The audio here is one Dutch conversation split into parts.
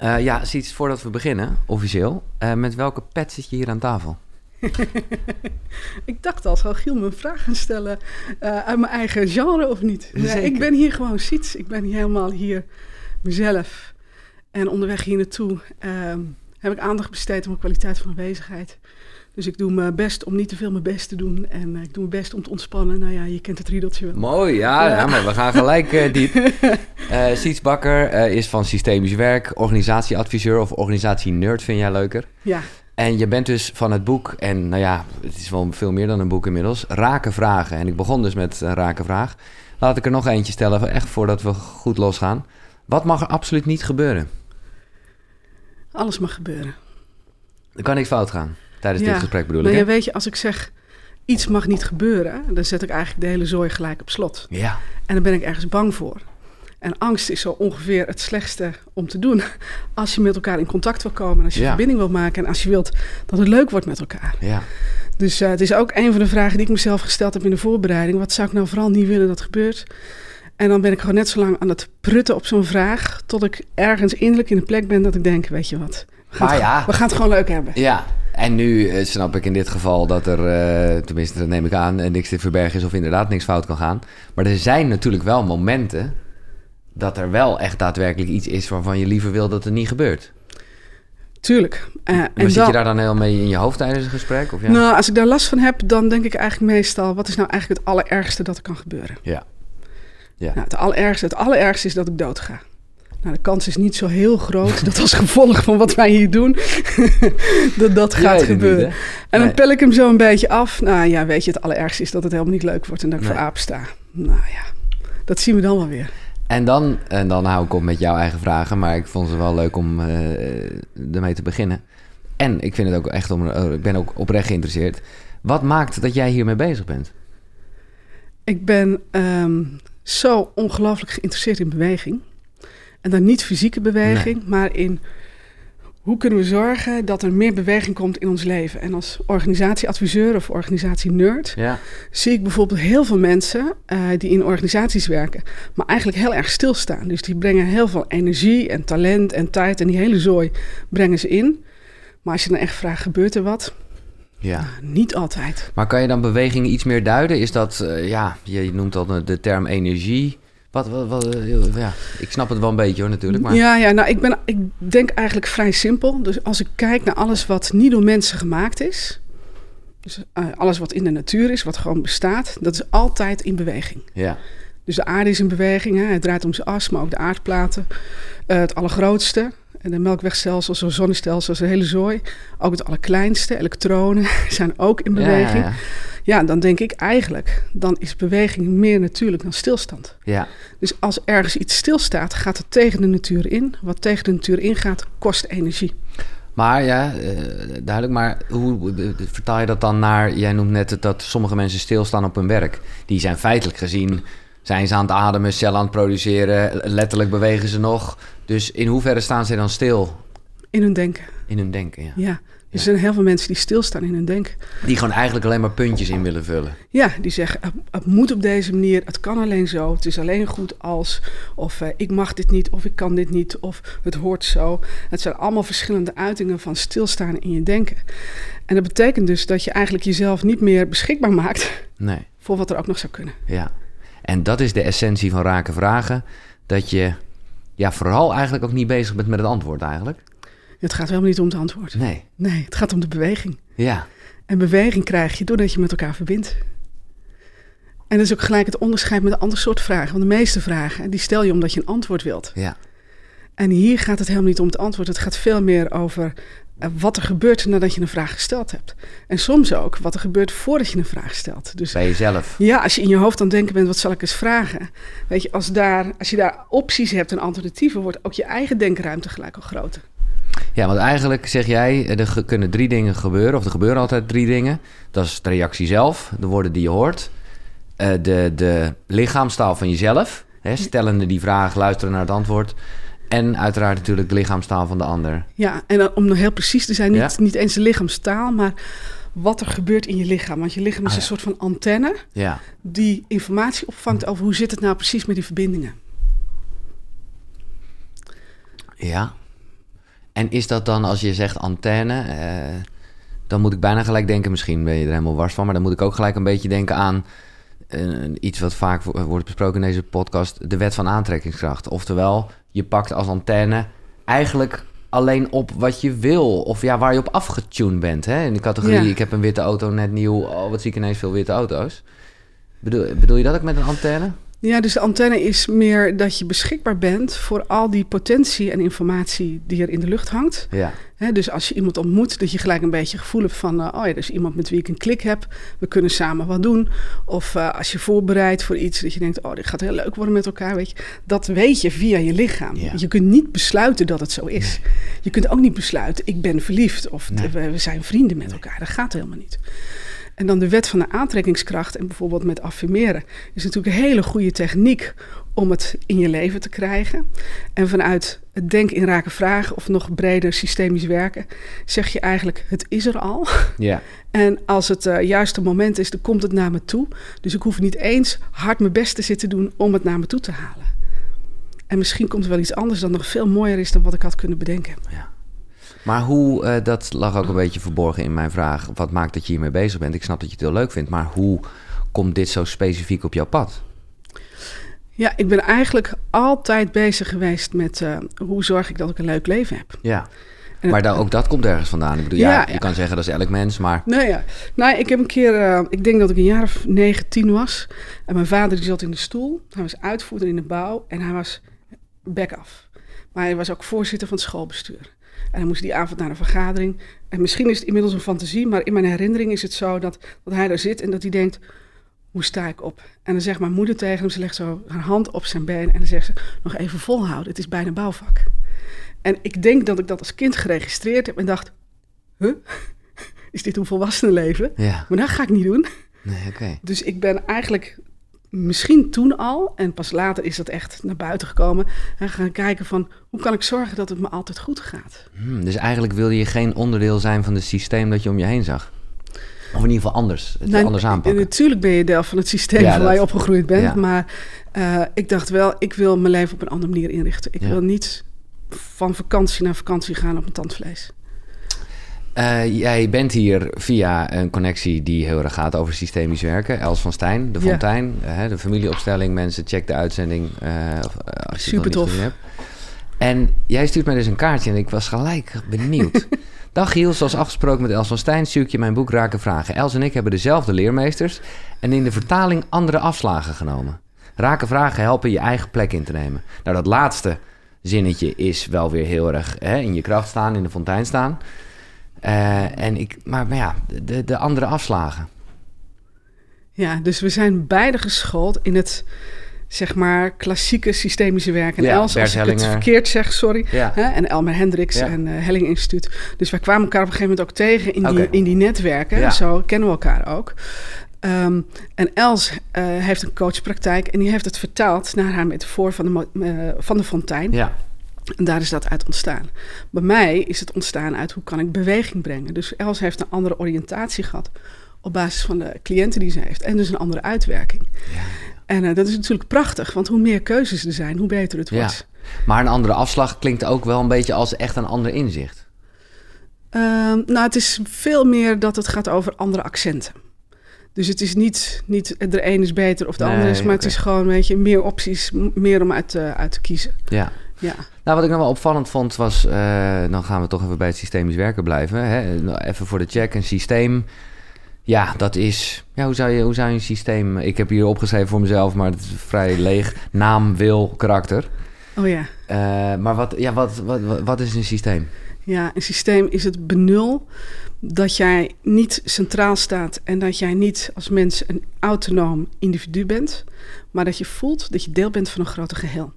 Eh, ja, iets voordat we beginnen, officieel. Eh, met welke pet zit je hier aan tafel? ik dacht al, zal Giel me een vraag gaan stellen uh, uit mijn eigen genre of niet? Nee, ik ben hier gewoon Siets. Ik ben helemaal hier mezelf. En onderweg hier naartoe ehm, heb ik aandacht besteed aan mijn kwaliteit van aanwezigheid. Dus ik doe mijn best om niet te veel mijn best te doen. En ik doe mijn best om te ontspannen. Nou ja, je kent het riedeltje wel. Mooi, ja, ja. maar we gaan gelijk uh, diep. Uh, Siets Bakker uh, is van Systemisch Werk, organisatieadviseur of organisatie-nerd vind jij leuker. Ja. En je bent dus van het boek, en nou ja, het is wel veel meer dan een boek inmiddels, Raken Vragen. En ik begon dus met een Raken Vraag. Laat ik er nog eentje stellen, echt voordat we goed losgaan. Wat mag er absoluut niet gebeuren? Alles mag gebeuren. Er kan niks fout gaan tijdens dit gesprek bedoel nou, ik. Ja, weet je, als ik zeg iets mag niet gebeuren, dan zet ik eigenlijk de hele zooi gelijk op slot. Ja. En dan ben ik ergens bang voor. En angst is zo ongeveer het slechtste om te doen als je met elkaar in contact wil komen, als je verbinding wil maken en als je wilt dat het leuk wordt met elkaar. Ja. Dus uh, het is ook een van de vragen die ik mezelf gesteld heb in de voorbereiding. Wat zou ik nou vooral niet willen dat gebeurt? En dan ben ik gewoon net zo lang aan het prutten op zo'n vraag, tot ik ergens innerlijk in een plek ben dat ik denk, weet je wat, gaan, maar ja. we gaan het gewoon leuk hebben. Ja, en nu uh, snap ik in dit geval dat er, uh, tenminste dat neem ik aan, niks te verbergen is of inderdaad niks fout kan gaan. Maar er zijn natuurlijk wel momenten dat er wel echt daadwerkelijk iets is waarvan je liever wil dat het niet gebeurt. Tuurlijk. Uh, maar en zit dan, je daar dan heel mee in je hoofd tijdens een gesprek? Of ja? Nou, als ik daar last van heb, dan denk ik eigenlijk meestal... wat is nou eigenlijk het allerergste dat er kan gebeuren? Ja. ja. Nou, het, allerergste, het allerergste is dat ik dood ga. Nou, de kans is niet zo heel groot dat als gevolg van wat wij hier doen, dat dat gaat gebeuren. Niet, en dan pel ik hem zo een beetje af. Nou ja, weet je, het allerergste is dat het helemaal niet leuk wordt en dat ik nee. voor aap sta. Nou ja, dat zien we dan wel weer. En dan, en dan hou ik op met jouw eigen vragen, maar ik vond ze wel leuk om uh, ermee te beginnen. En ik vind het ook echt om, uh, ik ben ook oprecht geïnteresseerd. Wat maakt dat jij hiermee bezig bent? Ik ben um, zo ongelooflijk geïnteresseerd in beweging. En dan niet fysieke beweging, nee. maar in hoe kunnen we zorgen dat er meer beweging komt in ons leven? En als organisatieadviseur of organisatie-nerd ja. zie ik bijvoorbeeld heel veel mensen uh, die in organisaties werken, maar eigenlijk heel erg stilstaan. Dus die brengen heel veel energie en talent en tijd en die hele zooi brengen ze in. Maar als je dan echt vraagt, gebeurt er wat? Ja. Nou, niet altijd. Maar kan je dan beweging iets meer duiden? Is dat, uh, ja, je noemt al de term energie. Wat, wat, wat, ja, ik snap het wel een beetje hoor natuurlijk. Maar... Ja, ja nou, ik, ben, ik denk eigenlijk vrij simpel. Dus als ik kijk naar alles wat niet door mensen gemaakt is... dus uh, alles wat in de natuur is, wat gewoon bestaat... dat is altijd in beweging. Ja. Dus de aarde is in beweging, hè? het draait om zijn as, maar ook de aardplaten. Uh, het allergrootste, de melkwegstelsels, zoals zonnestelsels, de hele zooi. Ook het allerkleinste, elektronen, zijn ook in beweging. Ja, ja. Ja, dan denk ik eigenlijk, dan is beweging meer natuurlijk dan stilstand. Ja. Dus als ergens iets stilstaat, gaat het tegen de natuur in. Wat tegen de natuur ingaat, kost energie. Maar ja, uh, duidelijk. Maar hoe vertaal je dat dan naar... Jij noemt net het, dat sommige mensen stilstaan op hun werk. Die zijn feitelijk gezien... Zijn ze aan het ademen, cellen aan het produceren... letterlijk bewegen ze nog. Dus in hoeverre staan ze dan stil? In hun denken. In hun denken, ja. Ja. Er zijn heel veel mensen die stilstaan in hun denken. Die gewoon eigenlijk alleen maar puntjes in willen vullen. Ja, die zeggen, het, het moet op deze manier, het kan alleen zo, het is alleen goed als, of uh, ik mag dit niet, of ik kan dit niet, of het hoort zo. Het zijn allemaal verschillende uitingen van stilstaan in je denken. En dat betekent dus dat je eigenlijk jezelf niet meer beschikbaar maakt nee. voor wat er ook nog zou kunnen. Ja, en dat is de essentie van raken vragen, dat je ja, vooral eigenlijk ook niet bezig bent met het antwoord eigenlijk. Het gaat helemaal niet om het antwoord. Nee. Nee, het gaat om de beweging. Ja. En beweging krijg je doordat je met elkaar verbindt. En dat is ook gelijk het onderscheid met een ander soort vragen. Want de meeste vragen, die stel je omdat je een antwoord wilt. Ja. En hier gaat het helemaal niet om het antwoord. Het gaat veel meer over wat er gebeurt nadat je een vraag gesteld hebt. En soms ook wat er gebeurt voordat je een vraag stelt. Dus, Bij jezelf. Ja, als je in je hoofd aan het denken bent, wat zal ik eens vragen? Weet je, als, daar, als je daar opties hebt en alternatieven, wordt ook je eigen denkruimte gelijk al groter. Ja, want eigenlijk zeg jij, er kunnen drie dingen gebeuren, of er gebeuren altijd drie dingen. Dat is de reactie zelf, de woorden die je hoort, uh, de, de lichaamstaal van jezelf, hè, stellende die vraag, luisteren naar het antwoord. En uiteraard natuurlijk de lichaamstaal van de ander. Ja, en om nog heel precies te zijn, niet, ja? niet eens de lichaamstaal, maar wat er gebeurt in je lichaam. Want je lichaam is Ah, een soort van antenne Ja, die informatie opvangt over hoe zit het nou precies met die verbindingen. ja. En is dat dan, als je zegt antenne, uh, dan moet ik bijna gelijk denken, misschien ben je er helemaal wars van, maar dan moet ik ook gelijk een beetje denken aan uh, iets wat vaak wordt besproken in deze podcast, de wet van aantrekkingskracht. Oftewel, je pakt als antenne eigenlijk alleen op wat je wil. Of ja, waar je op afgetuned bent. Hè? In de categorie, ik heb een witte auto net nieuw. Oh, wat zie ik ineens veel witte auto's. Bedoel, bedoel je dat ook met een antenne? Ja, dus de antenne is meer dat je beschikbaar bent voor al die potentie en informatie die er in de lucht hangt. Ja. dus als je iemand ontmoet, dat je gelijk een beetje gevoel hebt van, uh, oh ja, er is iemand met wie ik een klik heb, we kunnen samen wat doen. Of uh, als je voorbereidt voor iets, dat je denkt, oh, dit gaat heel leuk worden met elkaar, weet je. Dat weet je via je lichaam. Ja. Je kunt niet besluiten dat het zo is. Nee. Je kunt ook niet besluiten, ik ben verliefd of nee. we, we, zijn vrienden met elkaar. Dat gaat helemaal niet. En dan de wet van de aantrekkingskracht en bijvoorbeeld met affirmeren is natuurlijk een hele goede techniek om het in je leven te krijgen. En vanuit het denken in raken vragen of nog breder systemisch werken, zeg je eigenlijk: het is er al. Ja. En als het uh, juiste moment is, dan komt het naar me toe. Dus ik hoef niet eens hard mijn best te zitten doen om het naar me toe te halen. En misschien komt er wel iets anders dat nog veel mooier is dan wat ik had kunnen bedenken. Ja. Maar hoe, uh, dat lag ook een beetje verborgen in mijn vraag. Wat maakt dat je hiermee bezig bent? Ik snap dat je het heel leuk vindt, maar hoe komt dit zo specifiek op jouw pad? Ja, ik ben eigenlijk altijd bezig geweest met uh, hoe zorg ik dat ik een leuk leven heb. Ja. En maar dan, ook dat komt ergens vandaan. Ik bedoel, ja, ja, je kan zeggen dat is elk mens, maar... Nee, ja. Nou, ik heb een keer... Uh, ik denk dat ik een jaar of negen, tien was. En mijn vader die zat in de stoel. Hij was uitvoerder in de bouw. En hij was back af. Maar hij was ook voorzitter van het schoolbestuur. En dan moest hij die avond naar een vergadering. En misschien is het inmiddels een fantasie, maar in mijn herinnering is het zo dat, dat hij daar zit en dat hij denkt: hoe sta ik op? En dan zegt mijn moeder tegen hem, ze legt zo haar hand op zijn been en dan zegt ze: nog even volhouden, het is bijna bouwvak. En ik denk dat ik dat als kind geregistreerd heb en dacht: huh? Is dit een volwassenenleven? Ja. Maar dat ga ik niet doen. Nee. Dus ik ben eigenlijk misschien toen al, en pas later is dat echt naar buiten gekomen, en gaan kijken van hoe kan ik zorgen dat het me altijd goed gaat. Hmm, dus eigenlijk wilde je geen onderdeel zijn van het systeem dat je om je heen zag? Of in ieder geval anders, het nou, anders aanpakken? Natuurlijk ben je deel van het systeem ja, waar je opgegroeid bent, maar uh, ik dacht wel, ik wil mijn leven op een andere manier inrichten. Ik ja. wil niet van vakantie naar vakantie gaan op mijn tandvlees. Uh, jij bent hier via een connectie die heel erg gaat over systemisch werken. Els van Stijn, de Fontein, ja. uh, de familieopstelling. Mensen, check de uitzending uh, als je Super het tof. hebt. En jij stuurt mij dus een kaartje en ik was gelijk benieuwd. Dag Giel, zoals afgesproken met Els van Stijn stuur ik je mijn boek Raken Vragen. Els en ik hebben dezelfde leermeesters en in de vertaling andere afslagen genomen. Raken Vragen helpen je eigen plek in te nemen. Nou, dat laatste zinnetje is wel weer heel erg hè, in je kracht staan, in de fontein staan. Uh, en ik, maar, maar ja, de, de andere afslagen. Ja, dus we zijn beide geschoold in het zeg maar klassieke systemische werk. En ja, Els, als ik het verkeerd zeg, sorry. Ja. Hè, en Elmer Hendricks Ja. en eh Helling Instituut. Dus wij kwamen elkaar op een gegeven moment ook tegen in, die, in die netwerken. Ja. Zo kennen we elkaar ook. Ehm, en Els eh, heeft een coachpraktijk en die heeft het vertaald naar haar metafoor van de, eh, van de fontein. Ja, En daar is dat uit ontstaan. Bij mij is het ontstaan uit hoe kan ik beweging brengen. Dus Els heeft een andere oriëntatie gehad op basis van de cliënten die ze heeft. En dus een andere uitwerking. ja. En eh, dat is natuurlijk prachtig, want hoe meer keuzes er zijn, hoe beter het Ja. wordt. Maar een andere afslag klinkt ook wel een beetje als echt een ander inzicht. Ehm, nou, het is veel meer dat het gaat over andere accenten. Dus het is niet, niet de een is beter of de Nee, ander is, maar het is gewoon weet je, meer opties, meer om uit, uit te kiezen. Ja. Ja. Nou, wat ik nog wel opvallend vond was, eh, dan gaan we toch even bij het systemisch werken blijven. Hè? Nou, Even voor de check, een systeem. Ja, dat is. Ja, hoe zou je, hoe zou je een systeem. Ik heb hier opgeschreven voor mezelf, maar het is vrij leeg. Naam, wil, karakter. Oh ja. Eh, maar wat, ja, wat, wat, wat, wat is een systeem? Ja, een systeem is het benul dat jij niet centraal staat en dat jij niet als mens een autonoom individu bent, maar dat je voelt dat je deel bent van een groter geheel.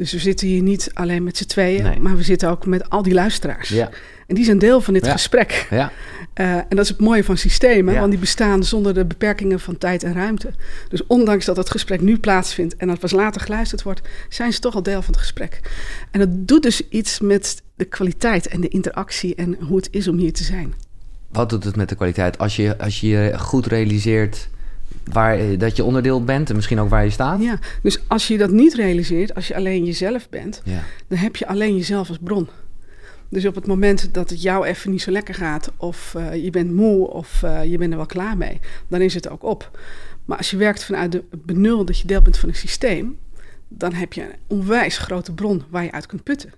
Dus we zitten hier niet alleen met z'n tweeën, Nee. maar we zitten ook met al die luisteraars. Ja, En die zijn deel van dit Ja. gesprek. ja, Eh, en dat is het mooie van systemen, want die bestaan zonder de beperkingen van tijd en ruimte. Dus ondanks dat het gesprek nu plaatsvindt en dat pas later geluisterd wordt, zijn ze toch al deel van het gesprek. En dat doet dus iets met de kwaliteit en de interactie en hoe het is om hier te zijn. wat doet het met de kwaliteit? Als je als je je goed realiseert waar, eh, dat je onderdeel bent en misschien ook waar je staat. Ja, dus als je dat niet realiseert, als je alleen jezelf bent, Ja, dan heb je alleen jezelf als bron. Dus op het moment dat het jou even niet zo lekker gaat, of uh, je bent moe, of uh, je bent er wel klaar mee, dan is het ook op. Maar als je werkt vanuit de benul dat je deel bent van een systeem, dan heb je een onwijs grote bron waar je uit kunt putten.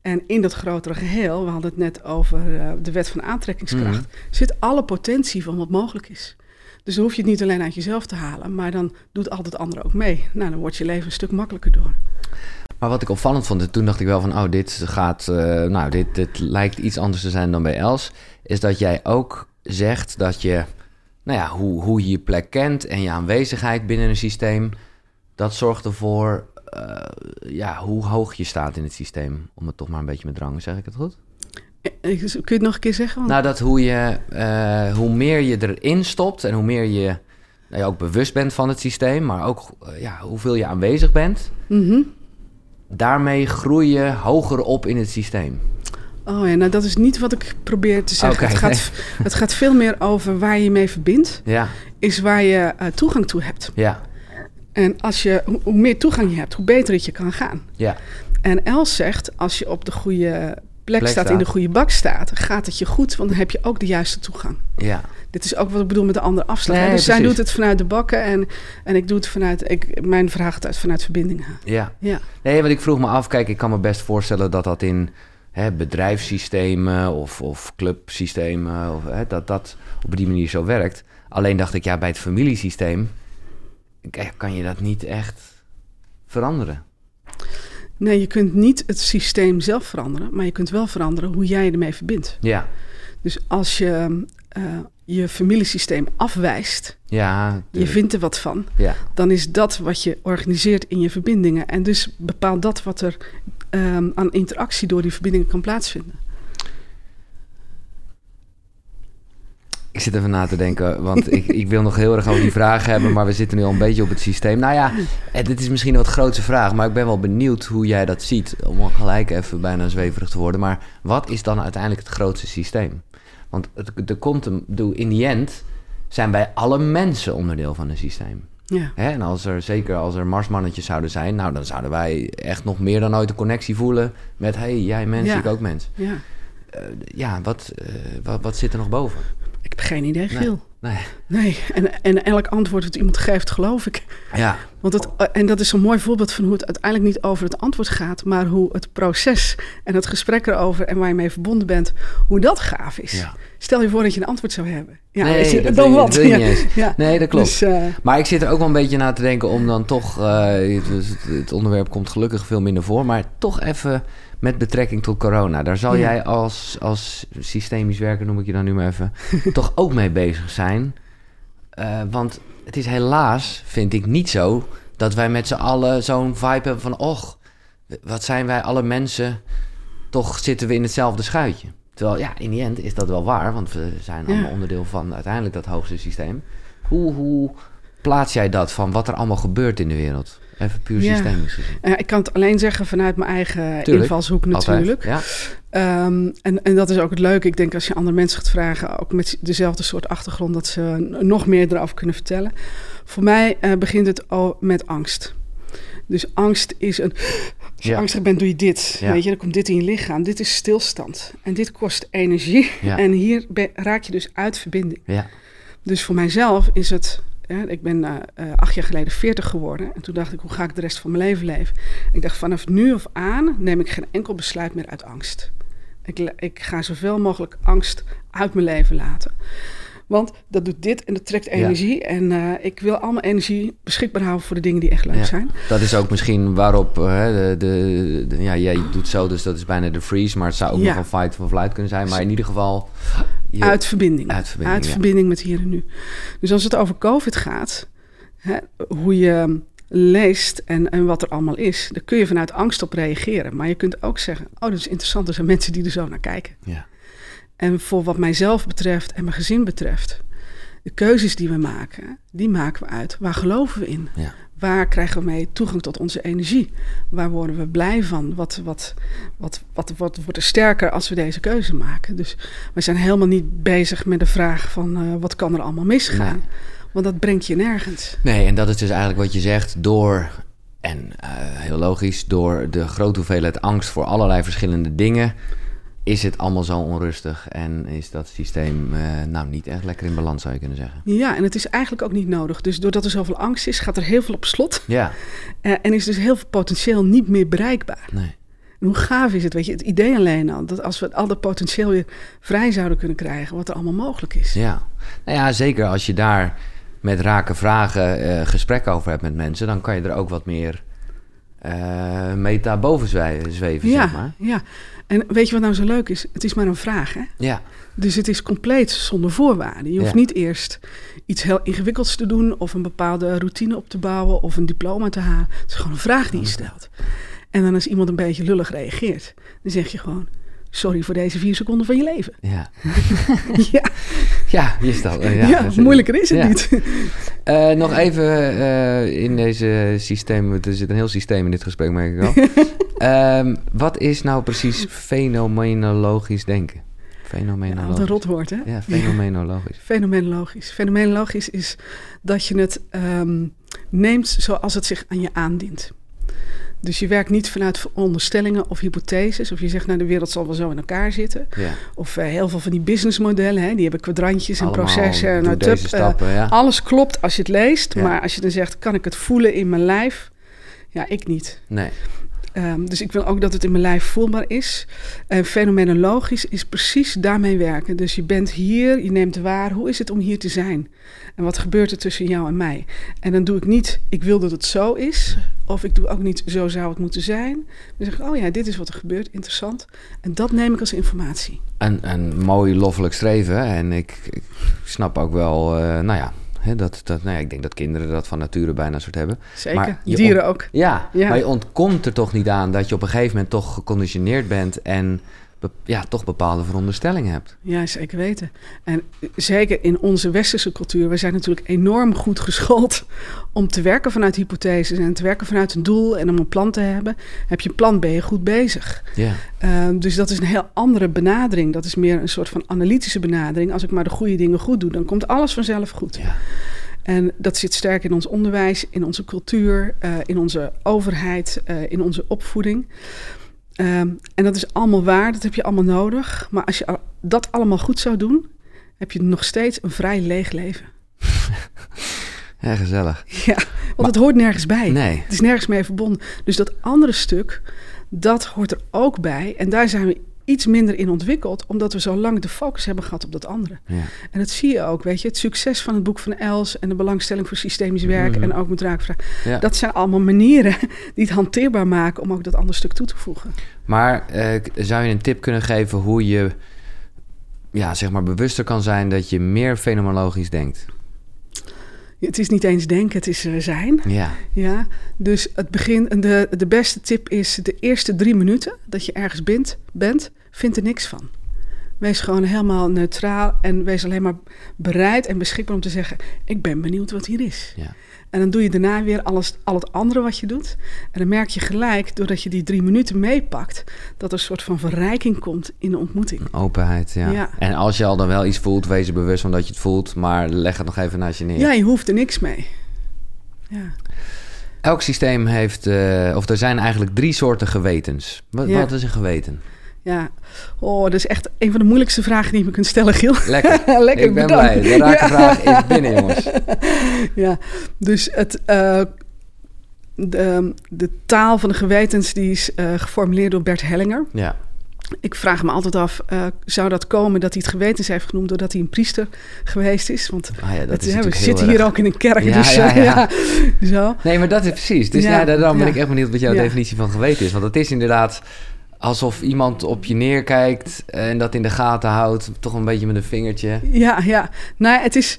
En in dat grotere geheel, we hadden het net over uh, de wet van aantrekkingskracht, mm. zit alle potentie van wat mogelijk is. Dus dan hoef je het niet alleen uit jezelf te halen, maar dan doet al het andere ook mee. Nou, dan wordt je leven een stuk makkelijker door. Maar wat ik opvallend vond, toen dacht ik wel van, oh, dit gaat, uh, nou, dit, dit lijkt iets anders te zijn dan bij Els, is dat jij ook zegt dat je, nou ja, hoe, hoe je je plek kent en je aanwezigheid binnen een systeem, dat zorgt ervoor, uh, ja, hoe hoog je staat in het systeem. Om het toch maar een beetje met drang, zeg ik het goed? Eh, kun je het nog een keer zeggen? Nou, dat hoe, je, uh, hoe meer je erin stopt en hoe meer je, nou ook bewust bent van het systeem, maar ook ja, hoeveel je aanwezig bent. Mm daarmee groei je hoger op in het systeem. Oh ja, nou dat is niet wat ik probeer te zeggen. het, gaat, het gaat veel meer over waar je mee verbindt. Ja. Is waar je uh, toegang toe hebt. Ja. En als je, hoe meer toegang je hebt, hoe beter het je kan gaan. Ja. En Els zegt, als je op de goede plek, staat, in de goede bak staat, gaat het je goed, want dan heb je ook de juiste toegang. Ja. Dit is ook wat ik bedoel met de andere afslag. Nee, dus zij doet het vanuit de bakken en, en ik doe het vanuit, ik, mijn vraag gaat uit vanuit verbindingen. Ja. ja. Nee, want ik vroeg me af, kijk, ik kan me best voorstellen dat dat in hè, bedrijfssystemen of, of clubsystemen, of, hè, dat dat op die manier zo werkt. Alleen dacht ik, ja, bij het familiesysteem kan je dat niet echt veranderen. Nee, je kunt niet het systeem zelf veranderen, maar je kunt wel veranderen hoe jij ermee verbindt. Ja. Dus als je uh, je familiesysteem afwijst, ja, je vindt er wat van, ja. dan is dat wat je organiseert in je verbindingen. En dus bepaalt dat wat er um, aan interactie door die verbindingen kan plaatsvinden. Ik zit even na te denken, want ik, ik wil nog heel erg over die vraag hebben, maar we zitten nu al een beetje op het systeem. Nou ja, dit is misschien een wat grootste vraag, maar ik ben wel benieuwd hoe jij dat ziet. Om gelijk even bijna zweverig te worden. Maar wat is dan uiteindelijk het grootste systeem? Want er komt een, in die end zijn wij alle mensen onderdeel van een systeem. Ja. Hè? En als er, zeker als er marsmannetjes zouden zijn, nou dan zouden wij echt nog meer dan ooit een connectie voelen met hey, jij mens, ik ook mens. Ja, uh, ja wat, uh, wat, wat zit er nog boven? Ik heb geen idee, Giel. Nee. Nee, en, en elk antwoord dat iemand geeft, geloof ik. Ja. Want het, en dat is een mooi voorbeeld van hoe het uiteindelijk niet over het antwoord gaat, maar hoe het proces en het gesprek erover en waar je mee verbonden bent, hoe dat gaaf is. Ja. Stel je voor dat je een antwoord zou hebben. Ja, nee, dat dan wat. ja. Nee, dat klopt. Dus, uh, maar ik zit er ook wel een beetje na te denken om dan toch, uh, het, het, onderwerp komt gelukkig veel minder voor, maar toch even met betrekking tot corona. Daar zal jij als, als systemisch werker, noem ik je dan nu maar even, toch ook mee bezig zijn. Uh, want het is helaas, vind ik, niet zo dat wij met z'n allen zo'n vibe hebben van... och, wat zijn wij alle mensen, toch zitten we in hetzelfde schuitje. Terwijl, ja, in die end is dat wel waar, want we zijn allemaal onderdeel van uiteindelijk dat hoogste systeem. Hoe, hoe plaats jij dat van wat er allemaal gebeurt in de wereld? Even puur ja. systemisch gezien. Uh, ik kan het alleen zeggen vanuit mijn eigen invalshoek natuurlijk. Ja. Um, en, en dat is ook het leuke. Ik denk als je andere mensen gaat vragen, ook met dezelfde soort achtergrond, dat ze nog meer erover kunnen vertellen. Voor mij uh, begint het al met angst. Dus angst is een. Als je angstig bent, doe je dit. Weet je, dan komt dit in je lichaam. Dit is stilstand. En dit kost energie. En hier raak je dus uit verbinding. Ja. Dus voor mijzelf is het ik ben uh, acht jaar geleden 40 geworden. En toen dacht ik, hoe ga ik de rest van mijn leven leven? Ik dacht, vanaf nu of aan neem ik geen enkel besluit meer uit angst. Ik, ik ga zoveel mogelijk angst uit mijn leven laten. Want dat doet dit en dat trekt energie. En uh, ik wil allemaal energie beschikbaar houden voor de dingen die echt leuk ja, zijn. Dat is ook misschien waarop uh, de, de, de, ja, jij doet zo, dus dat is bijna de freeze. Maar het zou ook nog een fight for flight kunnen zijn. Maar in ieder geval uit verbinding. Uit verbinding, uit verbinding met hier en nu. Dus als het over COVID gaat, hè, hoe je leest en, en wat er allemaal is, dan kun je vanuit angst op reageren. Maar je kunt ook zeggen: Oh, dat is interessant. Er zijn mensen die er zo naar kijken. Ja. En voor wat mijzelf betreft en mijn gezin betreft, de keuzes die we maken, die maken we uit. Waar geloven we in? Ja. Waar krijgen we mee toegang tot onze energie? Waar worden we blij van? Wat, wat, wat, wat, wat wordt er sterker als we deze keuze maken? Dus we zijn helemaal niet bezig met de vraag van uh, wat kan er allemaal misgaan? Want dat brengt je nergens. Nee, en dat is dus eigenlijk wat je zegt door, en uh, heel logisch, door de grote hoeveelheid angst voor allerlei verschillende dingen is het allemaal zo onrustig en is dat systeem uh, nou niet echt lekker in balans, zou je kunnen zeggen. Ja, en het is eigenlijk ook niet nodig. Dus doordat er zoveel angst is, gaat er heel veel op slot. Ja. Uh, en is dus heel veel potentieel niet meer bereikbaar. Nee. En hoe gaaf is het, weet je, het idee alleen al, dat als we al dat potentieel weer vrij zouden kunnen krijgen, wat er allemaal mogelijk is. Ja, nou ja, zeker als je daar met rake vragen uh, gesprek over hebt met mensen, dan kan je er ook wat meer uh, meta boven zweven, ja, zeg maar. Ja, en weet je wat nou zo leuk is? Het is maar een vraag, hè? Ja. Dus het is compleet zonder voorwaarden. Je hoeft Ja. niet eerst iets heel ingewikkelds te doen... of een bepaalde routine op te bouwen of een diploma te halen. Het is gewoon een vraag die je stelt. En dan als iemand een beetje lullig reageert... dan zeg je gewoon... sorry voor deze vier seconden van je leven. Ja, ja, ja je ja, moeilijker is het Ja. niet. Eh, nog even eh, in deze systeem. Er zit een heel systeem in dit gesprek, merk ik al. Ehm, wat is nou precies fenomenologisch denken? Ja, Fenomenologisch. wat een rotwoord, hè? Ja, fenomenologisch. Fenomenologisch. Fenomenologisch is dat je het ehm, neemt zoals het zich aan je aandient. Dus je werkt niet vanuit veronderstellingen of hypotheses. Of je zegt, nou, de wereld zal wel zo in elkaar zitten. Ja. Of eh, heel veel van die businessmodellen, hè, die hebben kwadrantjes en Allemaal processen. En nou, tup, eh, stappen, ja. alles klopt als je het leest. Ja. Maar als je dan zegt, kan ik het voelen in mijn lijf? Ja, ik niet. Nee. Ehm, dus ik wil ook dat het in mijn lijf voelbaar is. En fenomenologisch is precies daarmee werken. Dus je bent hier, je neemt waar. Hoe is het om hier te zijn? En wat gebeurt er tussen jou en mij? En dan doe ik niet, ik wil dat het zo is. Of ik doe ook niet, zo zou het moeten zijn. Dan zeg ik, oh ja, dit is wat er gebeurt, interessant. En dat neem ik als informatie. Een, een mooi loffelijk streven. En ik, ik snap ook wel, eh, nou ja, hè, dat, dat, nou ja, ik denk dat kinderen dat van nature bijna soort hebben. Zeker, Maar dieren ook. Ja, Ja. maar je ontkomt er toch niet aan dat je op een gegeven moment toch geconditioneerd bent en ja, toch bepaalde veronderstellingen hebt. Ja, zeker weten. En zeker in onze westerse cultuur, we zijn natuurlijk enorm goed geschoold om te werken vanuit hypotheses en te werken vanuit een doel en om een plan te hebben. Heb je een plan, ben je goed bezig. Ja, Ehm, dus dat is een heel andere benadering. Dat is meer een soort van analytische benadering. Als ik maar de goede dingen goed doe, dan komt alles vanzelf goed. ja. En dat zit sterk in ons onderwijs, in onze cultuur, eh, in onze overheid, eh, in onze opvoeding. Ehm, en dat is allemaal waar, dat heb je allemaal nodig. Maar als je dat allemaal goed zou doen, heb je nog steeds een vrij leeg leven. ja gezellig. Ja, want het hoort nergens bij. Nee, Het is nergens mee verbonden. Dus dat andere stuk, dat hoort er ook bij. En daar zijn we iets minder in ontwikkeld, omdat we zo lang de focus hebben gehad op dat andere. ja. En dat zie je ook, weet je. Het succes van het boek van Els en de belangstelling voor systemisch werk Mhm. en ook met raakvraag. ja. Dat zijn allemaal manieren die het hanteerbaar maken om ook dat andere stuk toe te voegen. Maar eh, zou je een tip kunnen geven hoe je ja, zeg maar bewuster kan zijn dat je meer fenomenologisch denkt? Het is niet eens denken, het is eh, zijn. Ja, Ja, dus het begin, de, de beste tip is de eerste drie minuten dat je ergens bent, bent, vind er niks van. Wees gewoon helemaal neutraal en wees alleen maar bereid en beschikbaar om te zeggen: Ik ben benieuwd wat hier is. ja. En dan doe je daarna weer alles, al het andere wat je doet. En dan merk je gelijk, doordat je die drie minuten meepakt, dat er een soort van verrijking komt in de ontmoeting. Openheid, ja. Ja. En als je al dan wel iets voelt, wees er bewust van dat je het voelt, maar leg het nog even naast je neer. Ja, je hoeft er niks mee. Ja. Elk systeem heeft, eh, of er zijn eigenlijk drie soorten gewetens. Wat, Ja. wat is een geweten? Ja, oh, dat is echt een van de moeilijkste vragen die je me kunt stellen, Giel. Lekker. Lekker, ik ben bedankt. blij. De Ja. vraag is binnen, jongens. Ja, dus het, eh, de, de taal van de gewetens die is eh, geformuleerd door Bert Hellinger. Ja, Ik vraag me altijd af, eh, zou dat komen dat hij het gewetens heeft genoemd doordat hij een priester geweest is? Want ah, ja dat het, is hè, we zitten hier erg. ook in een kerk, Ja, dus ja, zo. Nee, maar dat is precies. Dus Ja, ja, daarom ben ik echt benieuwd wat jouw definitie van geweten is. Want het is inderdaad alsof iemand op je neerkijkt en dat in de gaten houdt. Toch een beetje met een vingertje. Ja, ja. Nou, het is.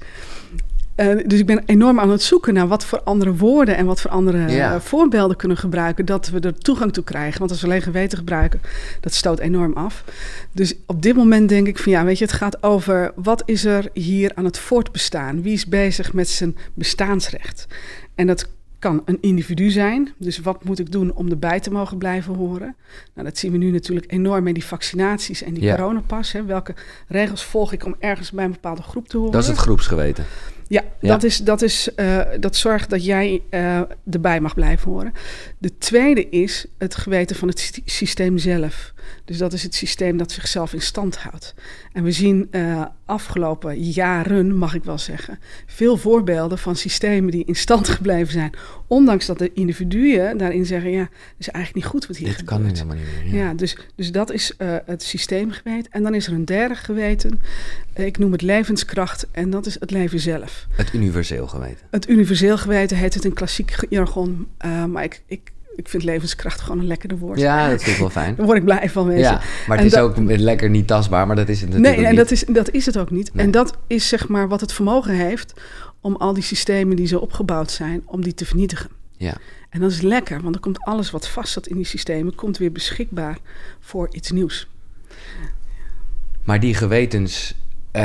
eh, dus ik ben enorm aan het zoeken naar wat voor andere woorden en wat voor andere voorbeelden kunnen gebruiken, dat we er toegang toe krijgen. Want als we alleen geweten gebruiken, dat stoot enorm af. Dus op dit moment denk ik van ja, weet je, het gaat over wat is er hier aan het voortbestaan? Wie is bezig met zijn bestaansrecht? En dat kan een individu zijn. Dus wat moet ik doen om erbij te mogen blijven horen? Nou, dat zien we nu natuurlijk enorm met die vaccinaties en die Ja. coronapas. Hè. Welke regels volg ik om ergens bij een bepaalde groep te horen? Dat is het groepsgeweten. Ja, Dat, is, dat, is, uh, dat zorgt dat jij uh, erbij mag blijven horen. De tweede is het geweten van het systeem zelf. Dus dat is het systeem dat zichzelf in stand houdt. En we zien uh, afgelopen jaren, mag ik wel zeggen, veel voorbeelden van systemen die in stand gebleven zijn. Ondanks dat de individuen daarin zeggen: ja, het is eigenlijk niet goed wat hier Dit gebeurt. kan helemaal niet meer. Ja, ja dus, dus dat is uh, het systeemgeweten. En dan is er een derde geweten. ik noem het levenskracht. En dat is het leven zelf. Het universeel geweten. Het universeel geweten heet het in klassiek jargon. Uh, maar ik, ik ik vind levenskracht gewoon een lekkere woord. Ja, dat vind ik wel fijn. Daar word ik blij van, Ja, maar het is ook lekker niet tastbaar, maar dat is het natuurlijk Nee, en dat is, dat is het ook niet. Nee. En dat is zeg maar wat het vermogen heeft om al die systemen die zo opgebouwd zijn, om die te vernietigen. Ja. En dat is lekker, want dan komt alles wat vast zat in die systemen, komt weer beschikbaar voor iets nieuws. Maar die gewetens, uh,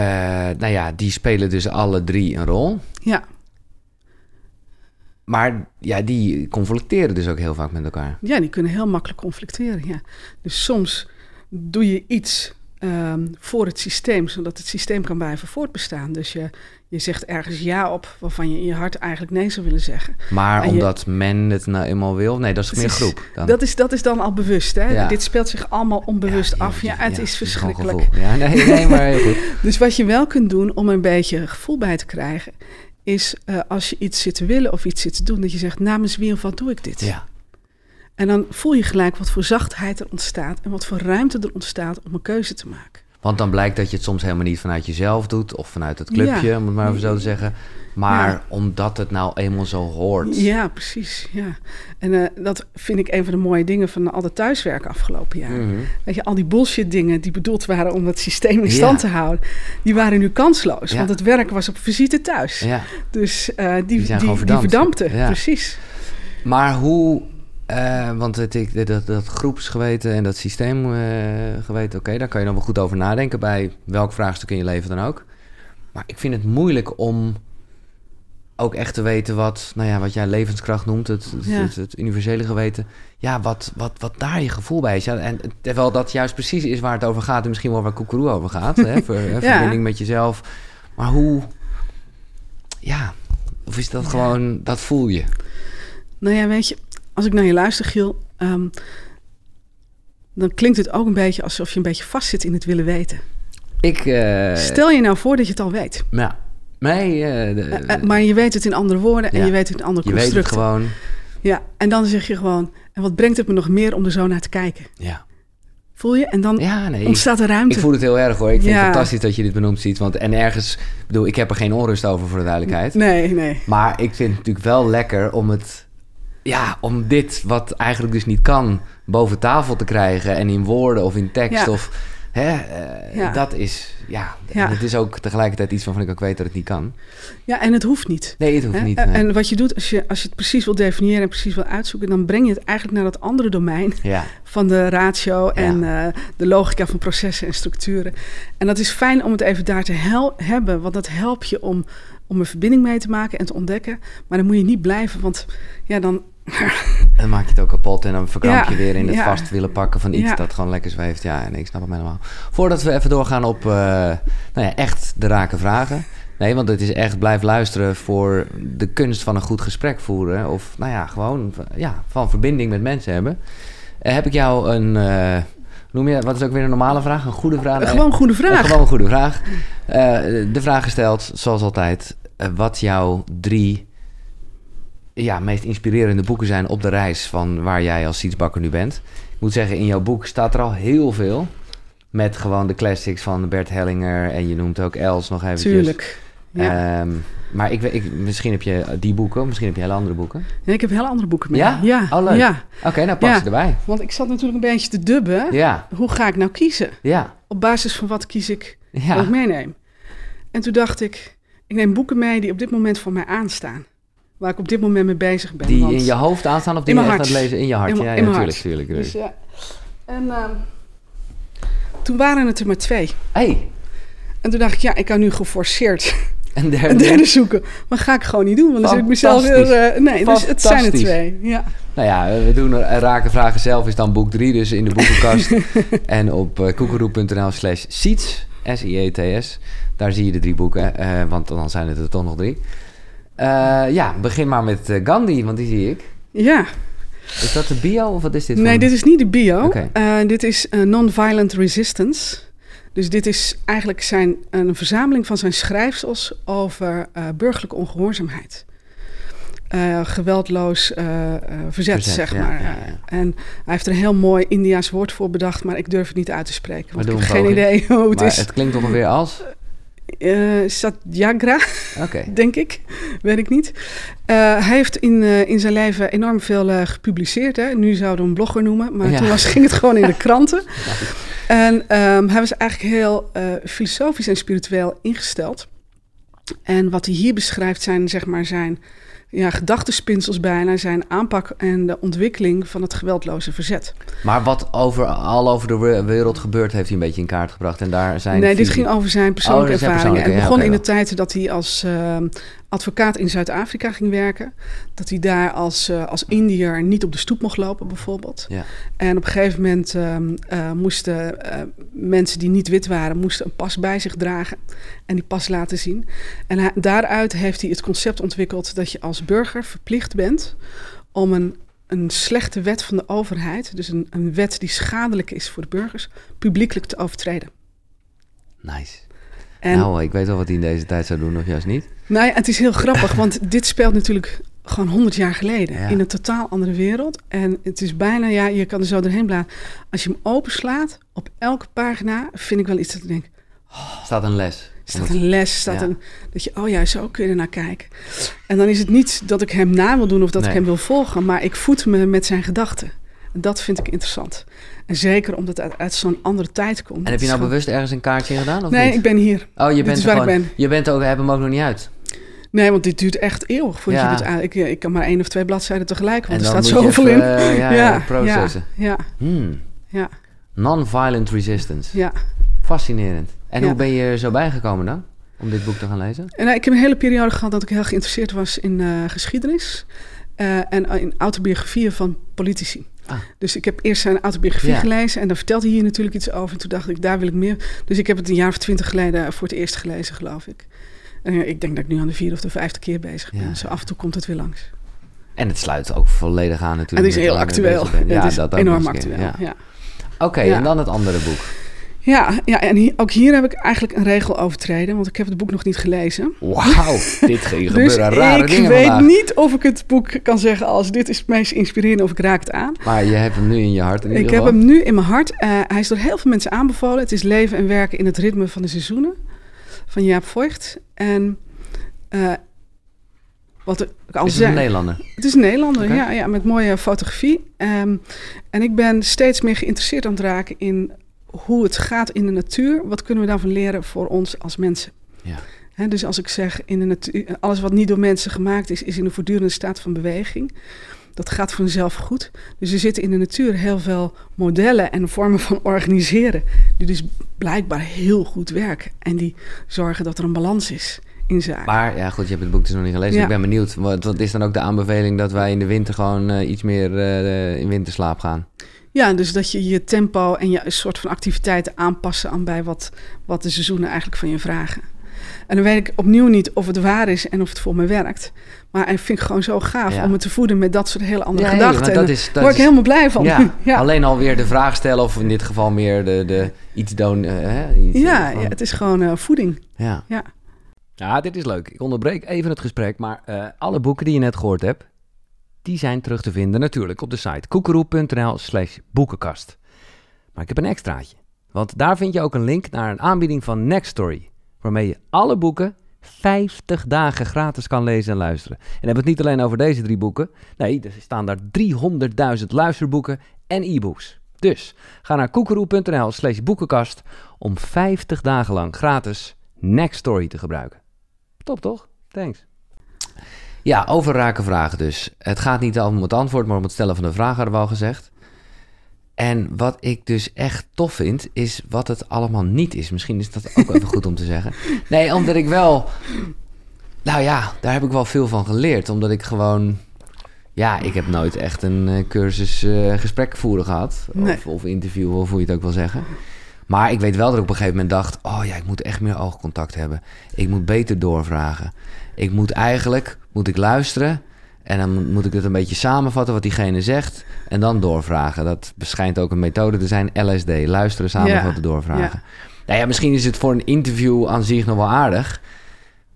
nou ja, die spelen dus alle drie een rol. Ja. Maar ja, die conflicteren dus ook heel vaak met elkaar. Ja, die kunnen heel makkelijk conflicteren. Ja. Dus soms doe je iets um, voor het systeem, zodat het systeem kan blijven voortbestaan. Dus je, je zegt ergens ja op waarvan je in je hart eigenlijk nee zou willen zeggen. Maar En je- omdat men het nou eenmaal wil? Nee, dat is meer groep. Dan. Dat is, dat is dan al bewust. Hè? Ja. Dit speelt zich allemaal onbewust Ja, af. Ja, het ja, is verschrikkelijk. Ja, nee, nee, maar heel goed. Dus wat je wel kunt doen om een beetje gevoel bij te krijgen, is eh, als je iets zit te willen of iets zit te doen, dat je zegt namens wie of wat doe ik dit? Ja, En dan voel je gelijk wat voor zachtheid er ontstaat en wat voor ruimte er ontstaat om een keuze te maken. want dan blijkt dat je het soms helemaal niet vanuit jezelf doet... of vanuit het clubje, Ja. om het maar even zo te zeggen. Maar Ja. omdat het nou eenmaal zo hoort. Ja, precies. Ja. En eh, dat vind ik een van de mooie dingen van al het thuiswerken afgelopen jaar. Mhm. Weet je, al die bullshit dingen die bedoeld waren om het systeem in Ja. stand te houden, die waren nu kansloos. Want het werk was op visite thuis. Ja. Dus eh, die, die, die, verdampte. Precies. Maar hoe... eh, want het, ik- dat, dat groepsgeweten en dat systeemgeweten... oké, daar kan je dan wel goed over nadenken... bij welk vraagstuk in je leven dan ook. Maar ik vind het moeilijk om ook echt te weten wat... nou ja, wat jij levenskracht noemt, het, het, Ja. het, het universele geweten... ja, wat, wat, wat daar je gevoel bij is. Ja, en terwijl dat juist precies is waar het over gaat... en misschien wel waar Koekeroe over gaat. Hè, ver- hè, verbinding met jezelf. Maar hoe... Ja, of is dat gewoon... dat voel je? Nou ja, weet je, als ik naar je luister, Giel, ehm, dan klinkt het ook een beetje alsof je een beetje vastzit in het willen weten. Ik... eh, Stel je nou voor dat je het al weet. Ja. Nee, eh, de- Eh, eh, maar je weet het in andere woorden en je weet het in andere je weet het constructen. gewoon. Ja, en dan zeg je gewoon, en wat brengt het me nog meer om er zo naar te kijken? Ja, Voel je? En dan ja nee. Ontstaat er ruimte. ik voel het heel erg hoor. Ik vind Ja. het fantastisch dat je dit benoemt ziet. Want, en ergens, ik bedoel, ik heb er geen onrust over voor de duidelijkheid. Nee, nee. Maar ik vind het natuurlijk wel lekker om het... Ja, om dit, wat eigenlijk dus niet kan, boven tafel te krijgen. En in woorden of in tekst Ja. of... Hè, eh, Ja. Dat is, ja, Ja. en het is ook tegelijkertijd iets waarvan ik ook weet dat het niet kan. Ja, en het hoeft niet. Nee, het hoeft Hè? niet. En- nee. En wat je doet, als je, als je het precies wil definiëren en precies wil uitzoeken, dan breng je het eigenlijk naar dat andere domein ja, van de ratio en eh, de logica van processen en structuren. En dat is fijn om het even daar te hel- hebben, want dat helpt je om, om een verbinding mee te maken en te ontdekken. Maar dan moet je niet blijven, want ja, dan. Dan maak je het ook kapot en dan verkramp je Ja, weer in het ja. vast willen pakken van iets Ja. dat gewoon lekker zweeft. Ja, en ik snap hem helemaal. Voordat we even doorgaan op eh, nou ja, echt de rake vragen. Nee, want het is echt blijf luisteren voor de kunst van een goed gesprek voeren. Of nou ja, gewoon ja, van verbinding met mensen hebben. Eh, heb ik jou een, eh, noem je, wat is ook weer een normale vraag? Een goede vraag? Gewoon een goede vraag. Gewoon een goede vraag. De vraag gesteld, zoals altijd, wat jouw drie ja, meest inspirerende boeken zijn op de reis van waar jij als sietsbakker nu bent. Ik moet zeggen, in jouw boek staat er al heel veel. Met gewoon de classics van Bert Hellinger en je noemt ook Els nog eventjes. Tuurlijk. Ja. Ehm, maar ik, weet- ik, misschien heb je die boeken, misschien heb je hele andere boeken. Ik heb heel andere boeken mee. Ja? Ja. Oh, leuk. Ja. Oké, nou pak Ja. ze erbij. Want ik zat natuurlijk een beetje te dubben. Ja, Hoe ga ik nou kiezen? ja, Op basis van wat kies ik wat ik meeneem? En toen dacht ik, ik neem boeken mee die op dit moment voor mij aanstaan. Waar ik op dit moment mee bezig ben. Die in je hoofd aanstaan of die je echt aan het hart. lezen in je hart? In ja, natuurlijk, natuurlijk. Dus, ja. En ehm, toen waren het er maar twee. hey, En toen dacht ik, ja, ik kan nu geforceerd een derde. een derde zoeken. Maar ga ik gewoon niet doen, want dan zit ik mezelf weer... Eh, nee, dus het zijn er twee. Ja. Nou ja, we doen er- Raken Vragen zelf is dan boek 3, dus in de boekenkast. en op uh, koekeroe.nl slash seats. S-I-E-T-S. Daar zie je de drie boeken, uh, want dan zijn het er toch nog drie. Uh, ja, begin maar met uh, Gandhi, want die zie ik. Ja. Is dat de bio of wat is dit? Nee, dit is niet de bio. Okay. dit is Non-Violent Resistance. Dus dit is eigenlijk zijn, een verzameling van zijn schrijfsels over burgerlijke ongehoorzaamheid uh, geweldloos uh, verzet, zeg maar. Ja, ja. En hij heeft er een heel mooi Indiaas woord voor bedacht, maar ik durf het niet uit te spreken. Want ik heb geen idee hoe het maar is. Het klinkt ongeveer als. Satyagra, okay. denk ik. Weet ik niet. hij heeft in, in zijn leven enorm veel gepubliceerd. Hè. Nu zouden we hem blogger noemen, maar toen was, ging het gewoon in de kranten. en um, hij was eigenlijk heel filosofisch en spiritueel ingesteld. En wat hij hier beschrijft zijn, zeg maar, zijn ja, gedachtenspinsels bijna zijn aanpak en de ontwikkeling van het geweldloze verzet. Maar wat over, al over de wereld gebeurt, heeft hij een beetje in kaart gebracht. En daar zijn. Nee, dit ging over zijn persoonlijke oh, ervaringen. En begon in de tijd dat hij als uh, advocaat in Zuid-Afrika ging werken. Dat hij daar als, uh, als Indiër niet op de stoep mocht lopen, bijvoorbeeld. Ja. En op een gegeven moment uh, moesten mensen die niet wit waren, moesten een pas bij zich dragen en die pas laten zien. En hij, daaruit heeft hij het concept ontwikkeld dat je als burger verplicht bent om een, een slechte wet van de overheid, dus een, een wet die schadelijk is voor de burgers, publiekelijk te overtreden. Nice. En, nou, ik weet wel wat hij in deze tijd zou doen, of juist niet. Nou ja, het is heel grappig, want dit speelt natuurlijk gewoon honderd jaar geleden. In een totaal andere wereld. En het is bijna, ja, je kan er zo doorheen bladeren. Als je hem openslaat, op elke pagina vind ik wel iets dat ik denk... Oh, staat een les. Staat een les, staat een... Dat je, oh ja, zo kun je er naar kijken. En dan is het niet dat ik hem na wil doen of dat ik hem wil volgen. Maar ik voed me met zijn gedachten. En dat vind ik interessant. En zeker omdat het uit, zo'n andere tijd komt. En heb je nou bewust ergens een kaartje gedaan? Of nee, niet? ik ben hier. Oh, je bent, gewoon, ben. Je bent ook, hebben hem ook nog niet uit. Nee, want dit duurt echt eeuwig voordat ja. je dit aan. Ik, ik kan maar één of twee bladzijden tegelijk, want er staat zoveel in. Uh, ja, ja, processen. Ja. Hmm. ja. Non-violent resistance. Ja. Fascinerend. En hoe ben je zo bijgekomen dan? Om dit boek te gaan lezen? En, nou, ik heb een hele periode gehad dat ik heel geïnteresseerd was in uh, geschiedenis. Uh, en in autobiografieën van politici. Ah. Dus ik heb eerst zijn autobiografie gelezen en dan vertelde hij hier natuurlijk iets over. En toen dacht ik, daar wil ik meer. Dus ik heb het een jaar of twintig geleden voor het eerst gelezen, geloof ik. En ik denk dat ik nu aan de vierde of de vijfde keer bezig ben. Ja. Zo af en toe komt het weer langs. En het sluit ook volledig aan natuurlijk. En het is heel actueel. Ja, het is dat enorm actueel. Ja. Oké, en dan het andere boek. Ja, ja en ook hier heb ik eigenlijk een regel overtreden, want ik heb het boek nog niet gelezen. Wauw, dit ging dus gebeuren rare dingen ik weet niet of ik het boek kan zeggen als dit is het meest inspirerende of ik raak het aan. Maar je hebt hem nu in je hart in Ik heb hem nu in mijn hart. Uh, hij is door heel veel mensen aanbevolen. Het is leven en werken in het ritme van de seizoenen van Jaap Voigt. En uh, wat ik al is het een Nederlander? Het is een Nederlander, ja, ja, met mooie fotografie. Um, en ik ben steeds meer geïnteresseerd aan het raken in hoe het gaat in de natuur. Wat kunnen we daarvan leren voor ons als mensen? Ja. dus als ik zeg, in de natuur, alles wat niet door mensen gemaakt is, is in een voortdurende staat van beweging. Dat gaat vanzelf goed. Dus er zitten in de natuur heel veel modellen en vormen van organiseren. Die dus blijkbaar heel goed werken. En die zorgen dat er een balans is in zaken. Maar ja, goed, je hebt het boek dus nog niet gelezen. Ik ben benieuwd. Wat, wat, is dan ook de aanbeveling dat wij in de winter gewoon uh, iets meer uh, in winterslaap gaan? Ja, dus dat je je tempo en je soort van activiteiten aanpassen aan bij wat, wat de seizoenen eigenlijk van je vragen. En dan weet ik opnieuw niet of het waar is en of het voor me werkt. Maar ik vind het gewoon zo gaaf om me te voeden met dat soort hele andere ja, gedachten. dat is, daar word ik helemaal blij van. Ja, ja. Alleen alweer de vraag stellen of in dit geval meer de, de iets doen. Uh, hè, iets, ja, ja, het is gewoon uh, voeding. Ja. ja. Ja, dit is leuk. Ik onderbreek even het gesprek, maar uh, alle boeken die je net gehoord hebt, die zijn terug te vinden natuurlijk op de site koekeroe.nl slash boekenkast. Maar ik heb een extraatje, want daar vind je ook een link naar een aanbieding van Nextory, waarmee je alle boeken 50 dagen gratis kan lezen en luisteren. En dan hebben het niet alleen over deze drie boeken. Nee, er staan daar 300.000 luisterboeken en e-books. Dus ga naar koekeroe.nl slash boekenkast om 50 dagen lang gratis Nextory te gebruiken. Top toch? Thanks. Ja, over rake vragen dus. Het gaat niet om het antwoord, maar om het stellen van de vraag, hadden we al gezegd. En wat ik dus echt tof vind, is wat het allemaal niet is. Misschien is dat ook even goed om te zeggen. Nee, omdat ik wel... Nou ja, daar heb ik wel veel van geleerd. Omdat ik gewoon... Ja, ik heb nooit echt een uh, cursus uh, gesprek voeren gehad. Of, of interview, of hoe je het ook wil zeggen. Maar ik weet wel dat ik op een gegeven moment dacht... oh ja, ik moet echt meer oogcontact hebben. Ik moet beter doorvragen. Ik moet eigenlijk, moet ik luisteren... en dan moet ik het een beetje samenvatten wat diegene zegt... en dan doorvragen. Dat schijnt ook een methode te zijn, LSD. Luisteren, samenvatten, ja. doorvragen. Ja. Nou ja, misschien is het voor een interview aan zich nog wel aardig...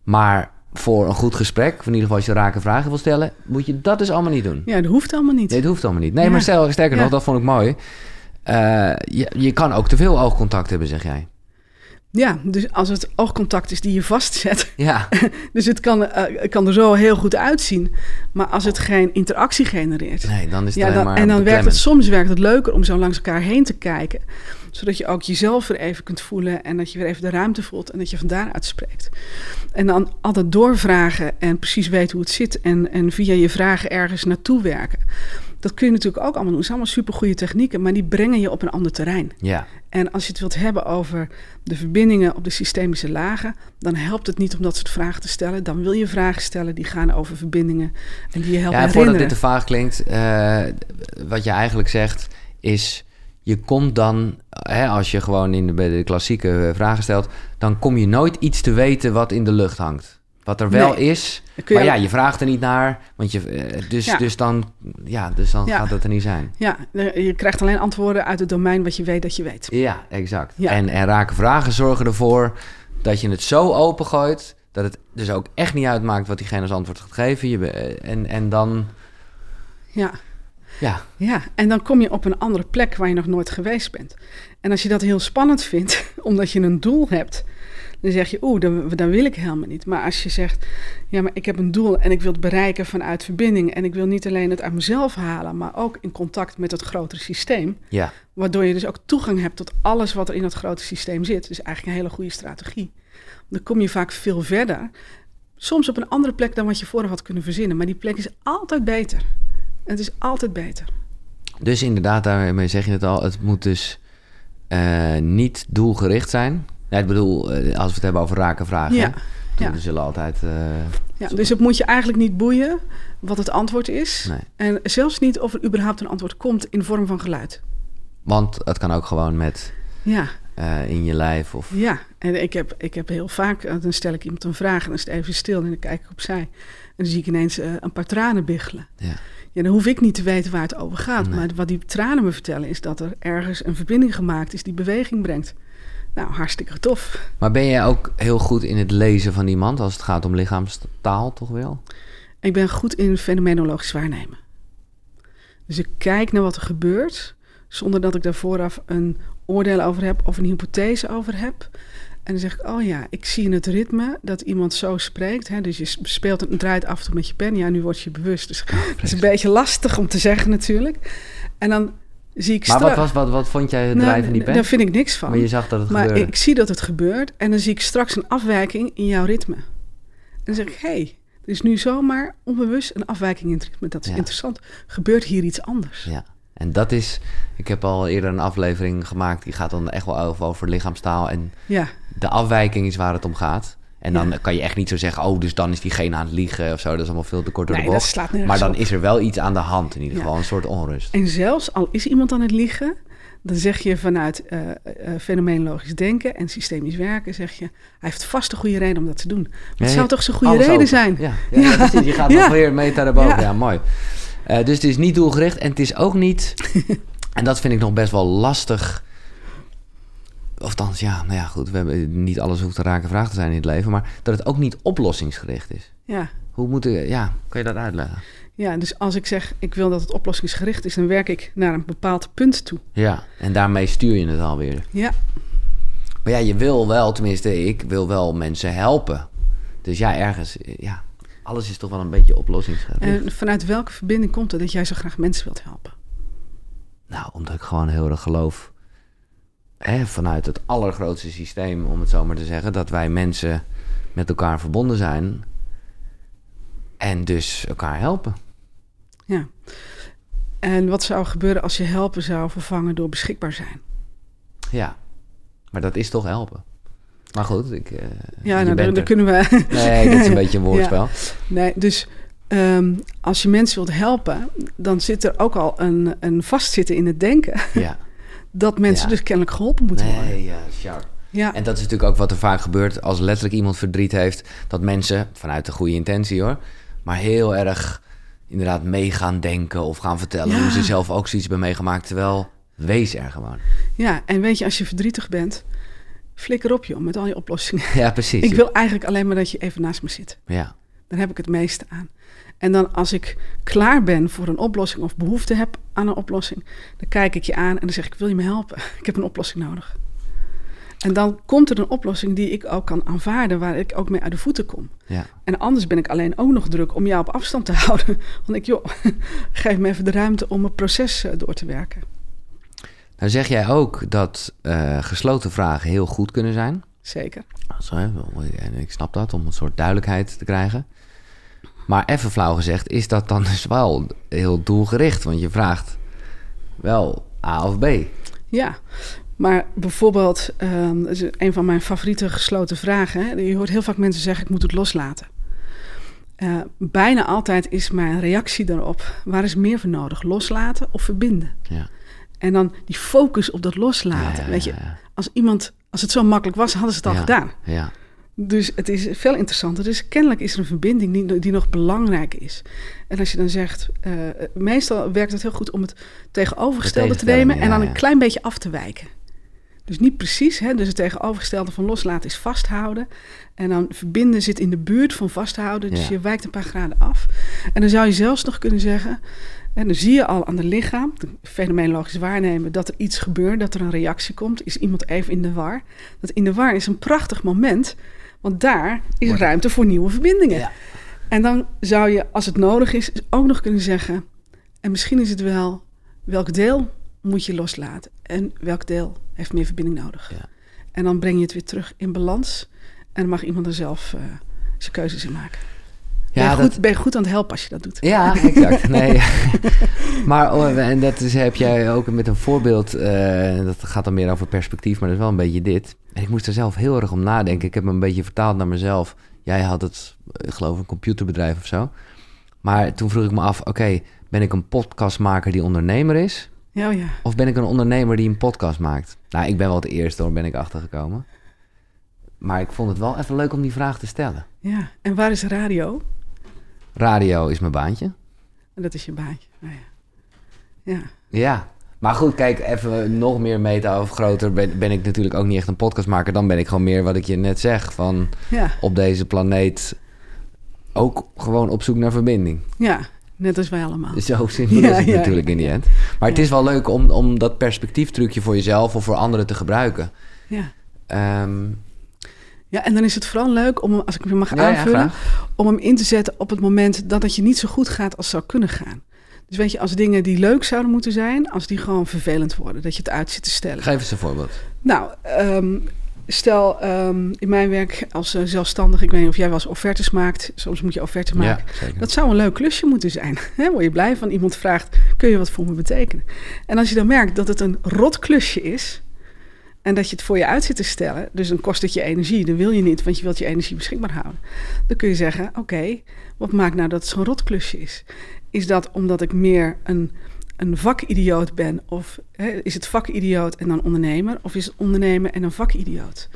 maar voor een goed gesprek, of in ieder geval als je rake vragen wil stellen, moet je dat dus allemaal niet doen. Ja, dat hoeft allemaal niet. Nee, dat hoeft allemaal niet. Nee, maar stel, sterker nog, dat vond ik mooi. Uh, je, je kan ook te veel oogcontact hebben, zeg jij. Ja, dus als het oogcontact is die je vastzet. Ja. dus het kan, uh, kan er zo heel goed uitzien. Maar als het geen interactie genereert. Nee, dan is het ja, dan, maar En dan werkt het soms werkt het leuker om zo langs elkaar heen te kijken. Zodat je ook jezelf weer even kunt voelen. En dat je weer even de ruimte voelt. En dat je van daaruit spreekt. En dan altijd doorvragen en precies weten hoe het zit. En, en via je vragen ergens naartoe werken. Dat kun je natuurlijk ook allemaal doen. Het zijn allemaal supergoeie technieken, maar die brengen je op een ander terrein. Ja. En als je het wilt hebben over de verbindingen op de systemische lagen, dan helpt het niet om dat soort vragen te stellen. Dan wil je vragen stellen die gaan over verbindingen en die je helpen ja, Voordat dit te vaag klinkt, uh, wat je eigenlijk zegt is... Je komt dan, hè, als je gewoon in de, bij de klassieke vragen stelt, dan kom je nooit iets te weten wat in de lucht hangt. Wat er wel is. Maar ja, je vraagt er niet naar. Want je, eh, dus, dus dan, ja, dus dan gaat het er niet zijn. Ja, je krijgt alleen antwoorden uit het domein wat je weet dat je weet. Ja, exact. En, en raken vragen zorgen ervoor dat je het zo opengooit... dat het dus ook echt niet uitmaakt wat diegene als antwoord gaat geven. Je, en, en dan... Ja. Ja. ja, en dan kom je op een andere plek waar je nog nooit geweest bent. En als je dat heel spannend vindt, omdat je een doel hebt dan zeg je, oeh, dat, dat wil ik helemaal niet. Maar als je zegt, ja, maar ik heb een doel en ik wil het bereiken vanuit verbinding. En ik wil niet alleen het uit mezelf halen, maar ook in contact met het grotere systeem. Ja. Waardoor je dus ook toegang hebt tot alles wat er in dat grote systeem zit. Dus eigenlijk een hele goede strategie. Dan kom je vaak veel verder. Soms op een andere plek dan wat je vooraf had kunnen verzinnen. Maar die plek is altijd beter. Het is altijd beter. Dus inderdaad, daarmee zeg je het al. Het moet dus uh, niet doelgericht zijn. Nee, ik bedoel, eh, als we het hebben over raken vragen. Ja. ja. zullen altijd. Uh, ja, dus het moet je eigenlijk niet boeien wat het antwoord is. Nee. En zelfs niet of er überhaupt een antwoord komt in vorm van geluid. Want het kan ook gewoon met. Ja. Uh, in je lijf. Of... Ja, en ik heb, ik heb heel vaak, dan stel ik iemand een vraag en dan is het even stil en dan kijk ik opzij. En dan zie ik ineens uh, een paar tranen biggelen. Ja. ja, dan hoef ik niet te weten waar het over gaat. Nee. Maar wat die tranen me vertellen is dat er ergens een verbinding gemaakt is die beweging brengt. Nou, hartstikke tof. Maar ben jij ook heel goed in het lezen van iemand als het gaat om lichaamstaal, toch wel? Ik ben goed in fenomenologisch waarnemen. Dus ik kijk naar wat er gebeurt, zonder dat ik daar vooraf een oordeel over heb of een hypothese over heb. En dan zeg ik, oh ja, ik zie in het ritme dat iemand zo spreekt. Hè? Dus je speelt het, draait af en toe met je pen. Ja, nu word je bewust. Dus het is een beetje lastig om te zeggen natuurlijk. En dan zie ik Maar wat, was, wat, wat vond jij het nou, drijven die pen? Daar vind ik niks van. Maar je zag dat het maar gebeurde. ik zie dat het gebeurt en dan zie ik straks een afwijking in jouw ritme. En dan zeg ik, hé, hey, er is nu zomaar onbewust een afwijking in het ritme. Dat is interessant. Gebeurt hier iets anders? Ja. En dat is, ik heb al eerder een aflevering gemaakt, die gaat dan echt wel over, over lichaamstaal. En ja. de afwijking is waar het om gaat. En dan kan je echt niet zo zeggen, oh, dus dan is diegene aan het liegen of zo. Dat is allemaal veel te kort door nee, de bocht. Maar dan is er wel iets aan de hand in ieder geval, een soort onrust. En zelfs al is iemand aan het liegen, dan zeg je vanuit uh, uh, fenomenologisch denken en systemisch werken, zeg je, hij heeft vast een goede reden om dat te doen. Maar het zou toch zo'n goede reden open. zijn? Ja, ja, ja. precies. Je gaat nog weer meta erboven. Ja, mooi. Uh, dus het is niet doelgericht en het is ook niet, en dat vind ik nog best wel lastig Althans, ja, nou ja, goed. We hebben niet alles hoeft te raken vraag te zijn in het leven. Maar dat het ook niet oplossingsgericht is. Ja. Hoe moet ik, ja, kan je dat uitleggen? Ja, dus als ik zeg ik wil dat het oplossingsgericht is, dan werk ik naar een bepaald punt toe. Ja, en daarmee stuur je het alweer. Ja. Maar ja, je wil wel, tenminste, ik wil wel mensen helpen. Dus ja, ergens, ja, alles is toch wel een beetje oplossingsgericht. En vanuit welke verbinding komt het dat jij zo graag mensen wilt helpen? Nou, omdat ik gewoon heel erg geloof hè, vanuit het allergrootste systeem, om het zo maar te zeggen, dat wij mensen met elkaar verbonden zijn en dus elkaar helpen. Ja. En wat zou gebeuren als je helpen zou vervangen door beschikbaar zijn? Ja, maar dat is toch helpen. Maar goed, ik. Uh, ja, nou, dan, kunnen we. Nee, dat is een beetje een woordspel. Ja. Nee, dus um, als je mensen wilt helpen, dan zit er ook al een, een vastzitten in het denken. Ja. dat mensen dus kennelijk geholpen moeten nee, worden. Ja, sharp. Ja. En dat is natuurlijk ook wat er vaak gebeurt als letterlijk iemand verdriet heeft. Dat mensen, vanuit de goede intentie hoor, maar heel erg inderdaad mee gaan denken of gaan vertellen hoe ze zelf ook zoiets hebben meegemaakt. Terwijl, wees er gewoon. Ja, en weet je, als je verdrietig bent, flikker op joh, met al je oplossingen. Ja, precies. ik wil eigenlijk alleen maar dat je even naast me zit. Ja. Daar heb ik het meeste aan. En dan als ik klaar ben voor een oplossing of behoefte heb aan een oplossing, dan kijk ik je aan en dan zeg ik, wil je me helpen? Ik heb een oplossing nodig. En dan komt er een oplossing die ik ook kan aanvaarden, waar ik ook mee uit de voeten kom. Ja. En anders ben ik alleen ook nog druk om jou op afstand te houden. Want ik, joh, geef me even de ruimte om het proces eh, door te werken. Nou zeg jij ook dat uh, gesloten vragen heel goed kunnen zijn. Zeker. Zo, en ik snap dat, om een soort duidelijkheid te krijgen. Maar even flauw gezegd, is dat dan dus wel heel doelgericht? Want je vraagt wel A of B. Ja, maar bijvoorbeeld, um, is een van mijn favoriete gesloten vragen. Hè? Je hoort heel vaak mensen zeggen: ik moet het loslaten. Uh, bijna altijd is mijn reactie daarop: waar is meer voor nodig? Loslaten of verbinden? Ja. En dan die focus op dat loslaten. Weet je, als iemand, als het zo makkelijk was, hadden ze het al gedaan. Ja. Dus het is veel interessanter. Dus kennelijk is er een verbinding die, die nog belangrijk is. En als je dan zegt, uh, meestal werkt het heel goed om het tegenovergestelde te nemen en dan een klein beetje af te wijken. Dus niet precies, hè? dus het tegenovergestelde van loslaten is vasthouden. En dan verbinden zit in de buurt van vasthouden, dus je wijkt een paar graden af. En dan zou je zelfs nog kunnen zeggen, en dan zie je al aan de lichaam, fenomenologisch waarnemen, dat er iets gebeurt, dat er een reactie komt. Is iemand even in de war? Dat in de war is een prachtig moment, want daar is ruimte voor nieuwe verbindingen. Ja. En dan zou je, als het nodig is, ook nog kunnen zeggen, en misschien is het wel, welk deel moet je loslaten en welk deel heeft meer verbinding nodig? Ja. En dan breng je het weer terug in balans en dan mag iemand er zelf uh, zijn keuzes in maken. Ja, ben, je goed, ben je goed aan het helpen als je dat doet. Ja, exact. Nee. maar oh, en dat is, heb jij ook met een voorbeeld, uh, dat gaat dan meer over perspectief, maar dat is wel een beetje dit. En ik moest er zelf heel erg om nadenken. Ik heb me een beetje vertaald naar mezelf. Jij had het, ik geloof, een computerbedrijf of zo. Maar toen vroeg ik me af, oké, ben ik een podcastmaker die ondernemer is? Ja, ja. Of ben ik een ondernemer die een podcast maakt? Nou, ik ben wel het eerste hoor, ben ik achtergekomen. Maar ik vond het wel even leuk om die vraag te stellen. Ja, en waar is radio? Radio is mijn baantje. En dat is je baantje. Oh ja. ja. Ja. Maar goed, kijk, even nog meer meta of groter ben, ben, ik natuurlijk ook niet echt een podcastmaker. Dan ben ik gewoon meer wat ik je net zeg. Van ja. op deze planeet ook gewoon op zoek naar verbinding. Ja, net als wij allemaal. Zo simpel ja, is het natuurlijk in die end. Maar het is wel leuk om, om dat perspectieftrucje voor jezelf of voor anderen te gebruiken. Ja. Um, ja, en dan is het vooral leuk om, als ik hem mag aanvullen, om hem in te zetten op het moment dat het je niet zo goed gaat als zou kunnen gaan. Dus weet je, als dingen die leuk zouden moeten zijn, als die gewoon vervelend worden, dat je het uit zit te stellen. Geef eens een voorbeeld. Nou, um, stel um, in mijn werk als uh, zelfstandig, ik weet niet of jij wel eens offertes maakt, soms moet je offertes maken. Ja, dat zou een leuk klusje moeten zijn. Word je blij van iemand vraagt, kun je wat voor me betekenen? En als je dan merkt dat het een rot klusje is, en dat je het voor je uit zit te stellen, dus dan kost het je energie, dan wil je niet, want je wilt je energie beschikbaar houden. Dan kun je zeggen: Oké, wat maakt nou dat het zo'n rotklusje is? Is dat omdat ik meer een, een vakidioot ben? Of hè, is het vakidioot en dan ondernemer? Of is het ondernemer en een vakidioot?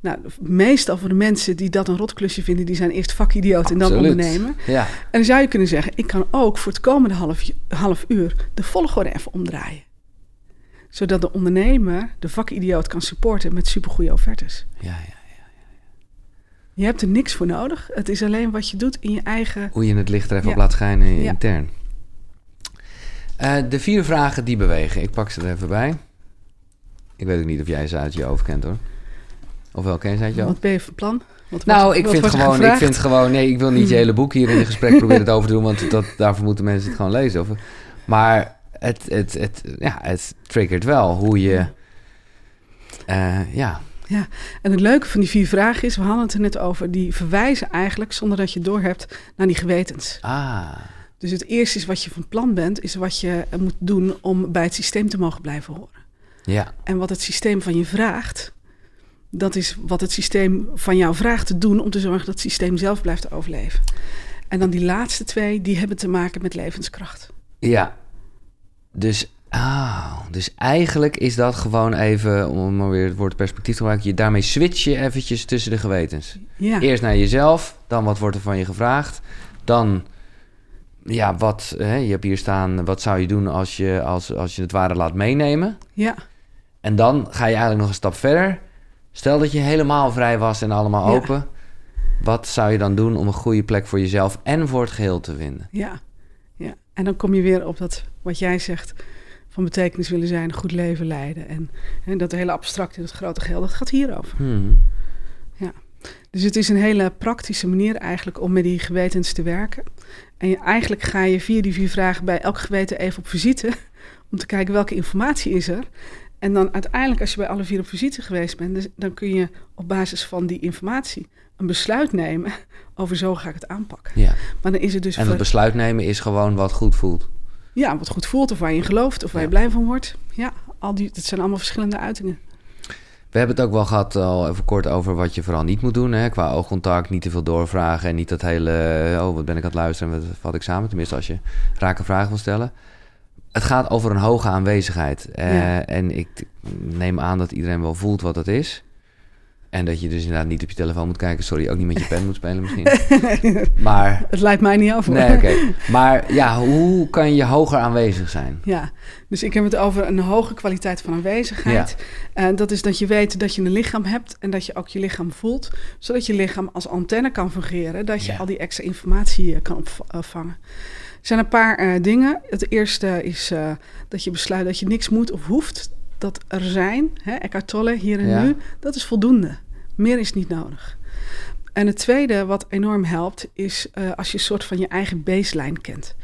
Nou, meestal voor de mensen die dat een rotklusje vinden, die zijn eerst vakidioot en dan ondernemer. Ja. En dan zou je kunnen zeggen: Ik kan ook voor het komende half, half uur de volgorde even omdraaien zodat de ondernemer de vakidioot kan supporten met supergoeie offertes. Ja, ja, ja, ja, Je hebt er niks voor nodig. Het is alleen wat je doet in je eigen... Hoe je het licht er even op laat schijnen intern. Uh, de vier vragen die bewegen. Ik pak ze er even bij. Ik weet ook niet of jij ze uit je hoofd kent hoor. Of wel ken je ze uit je hoofd? Wat ben je van plan? Wat nou, wordt, ik, vind gewoon, ik vind gewoon... Nee, ik wil niet je hele boek hier in een gesprek proberen het over te doen... want dat, daarvoor moeten mensen het gewoon lezen. Of, maar het, het, het, ja, het triggert wel hoe je. Uh, ja. Ja, en het leuke van die vier vragen is, we hadden het er net over, die verwijzen eigenlijk, zonder dat je doorhebt, naar die gewetens. Ah. Dus het eerste is wat je van plan bent, is wat je moet doen om bij het systeem te mogen blijven horen. Ja. En wat het systeem van je vraagt, dat is wat het systeem van jou vraagt te doen om te zorgen dat het systeem zelf blijft overleven. En dan die laatste twee, die hebben te maken met levenskracht. Ja, dus Ah, dus eigenlijk is dat gewoon even, om maar weer het woord perspectief te gebruiken, je daarmee switch je eventjes tussen de gewetens. Ja. Eerst naar jezelf, dan wat wordt er van je gevraagd, dan ja, wat, hè, je hebt hier staan, wat zou je doen als je, als, als je het ware laat meenemen? Ja. En dan ga je eigenlijk nog een stap verder. Stel dat je helemaal vrij was en allemaal Ja. open. Wat zou je dan doen om een goede plek voor jezelf en voor het geheel te vinden? Ja, ja. En dan kom je weer op dat wat jij zegt van betekenis willen zijn, een goed leven leiden. En, en dat hele abstracte, dat grote geheel, dat gaat hierover. Hmm. Dus het is een hele praktische manier eigenlijk om met die gewetens te werken. En je, eigenlijk ga je via die vier vragen bij elk geweten even op visite. Om te kijken welke informatie is er. En dan uiteindelijk, als je bij alle vier op visite geweest bent, dus dan kun je op basis van die informatie een besluit nemen over zo ga ik het aanpakken. Ja. Maar dan is het dus En voor- het besluit nemen is gewoon wat goed voelt. Ja, wat goed voelt of waar je in gelooft of waar je blij van wordt. Ja, al die, dat zijn allemaal verschillende uitingen. We hebben het ook wel gehad al even kort over wat je vooral niet moet doen. Hè? Qua oogcontact, niet te veel doorvragen en niet dat hele... Oh, wat ben ik aan het luisteren en wat vat ik samen? Tenminste, als je rake vragen wil stellen. Het gaat over een hoge aanwezigheid. Eh, Ja. En ik neem aan dat iedereen wel voelt wat dat is. En dat je dus inderdaad niet op je telefoon moet kijken. Sorry, ook niet met je pen moet spelen misschien. Maar, Het leidt mij niet af hoor. nee, oké. Maar ja, hoe kan je hoger aanwezig zijn? Ja, dus ik heb het over een hoge kwaliteit van aanwezigheid. En dat is dat je weet dat je een lichaam hebt en dat je ook je lichaam voelt, zodat je lichaam als antenne kan fungeren, dat je Ja. al die extra informatie eh, kan opvangen. Er zijn een paar eh, dingen. Het eerste is eh, dat je besluit dat je niks moet of hoeft. Dat er zijn, hè, Eckhart Tolle, hier en Ja. nu, dat is voldoende. Meer is niet nodig. En het tweede wat enorm helpt, is eh, als je een soort van je eigen baseline kent.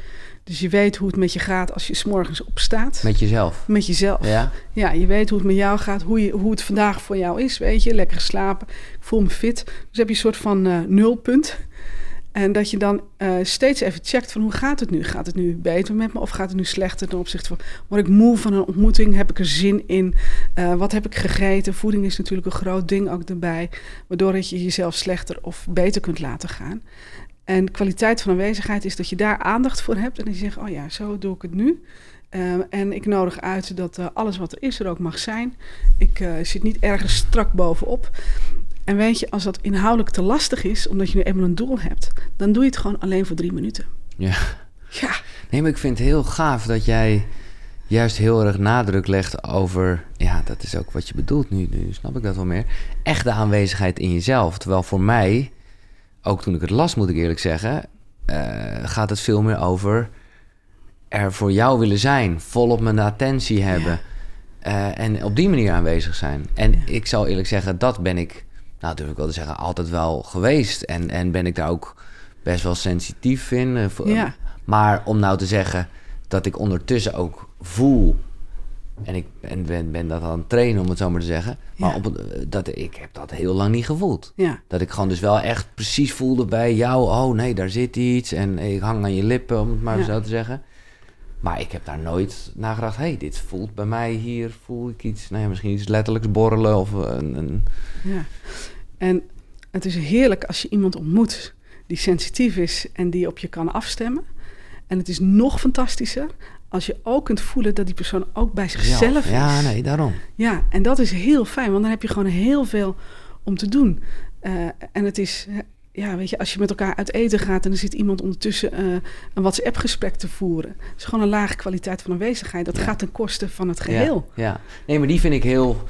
Dus je weet hoe het met je gaat als je 's morgens opstaat. Met jezelf? Met jezelf. Ja? Ja, je weet hoe het met jou gaat, hoe, je, hoe het vandaag voor jou is, weet je. Lekker geslapen, ik voel me fit. Dus heb je een soort van eh, nulpunt. En dat je dan eh, steeds even checkt van hoe gaat het nu? Gaat het nu beter met me of gaat het nu slechter ten opzichte van... Word ik moe van een ontmoeting? Heb ik er zin in? Eh, wat heb ik gegeten? Voeding is natuurlijk een groot ding ook erbij. Waardoor dat je jezelf slechter of beter kunt laten gaan. En kwaliteit van aanwezigheid is dat je daar aandacht voor hebt. En je zegt, oh ja, zo doe ik het nu. Ehm, en ik nodig uit dat eh, alles wat er is er ook mag zijn. Ik eh, zit niet ergens strak bovenop. En weet je, als dat inhoudelijk te lastig is, omdat je nu eenmaal een doel hebt, dan doe je het gewoon alleen voor drie minuten. Ja. Ja, Nee, maar ik vind het heel gaaf dat jij juist heel erg nadruk legt over... Ja, dat is ook wat je bedoelt nu, nu snap ik dat wel meer. Echte aanwezigheid in jezelf. Terwijl voor mij, ook toen ik het las moet ik eerlijk zeggen... eh, gaat het veel meer over er voor jou willen zijn. Volop mijn attentie hebben. eh, en op die manier aanwezig zijn. En Ja. ik zal eerlijk zeggen, dat ben ik... Nou, durf ik wel te zeggen, altijd wel geweest. En, en ben ik daar ook best wel sensitief in. eh, ja, maar om nou te zeggen dat ik ondertussen ook voel. En ik ben, ben, ben dat aan het trainen, om het zo maar te zeggen. Maar Ja. op, het- dat, ik heb dat heel lang niet gevoeld. ja, Dat ik gewoon dus wel echt precies voelde bij jou. Oh nee, daar zit iets. En ik hang aan je lippen, om het maar zo te zeggen. Maar ik heb daar nooit naar gedacht. Hé, hey, dit voelt bij mij hier. Voel ik iets. Nou ja, misschien iets letterlijks borrelen. Of een, een ja. En het is heerlijk als je iemand ontmoet die sensitief is en die op je kan afstemmen. En het is nog fantastischer als je ook kunt voelen dat die persoon ook bij zichzelf is. Ja, nee, daarom. Ja, en dat is heel fijn, want dan heb je gewoon heel veel om te doen. Eh, en het is, eh, ja, weet je, als je met elkaar uit eten gaat en er zit iemand ondertussen eh, een WhatsApp-gesprek te voeren. Het is gewoon een lage kwaliteit van aanwezigheid. Dat Ja. gaat ten koste van het geheel. Ja, ja. nee, maar die vind ik heel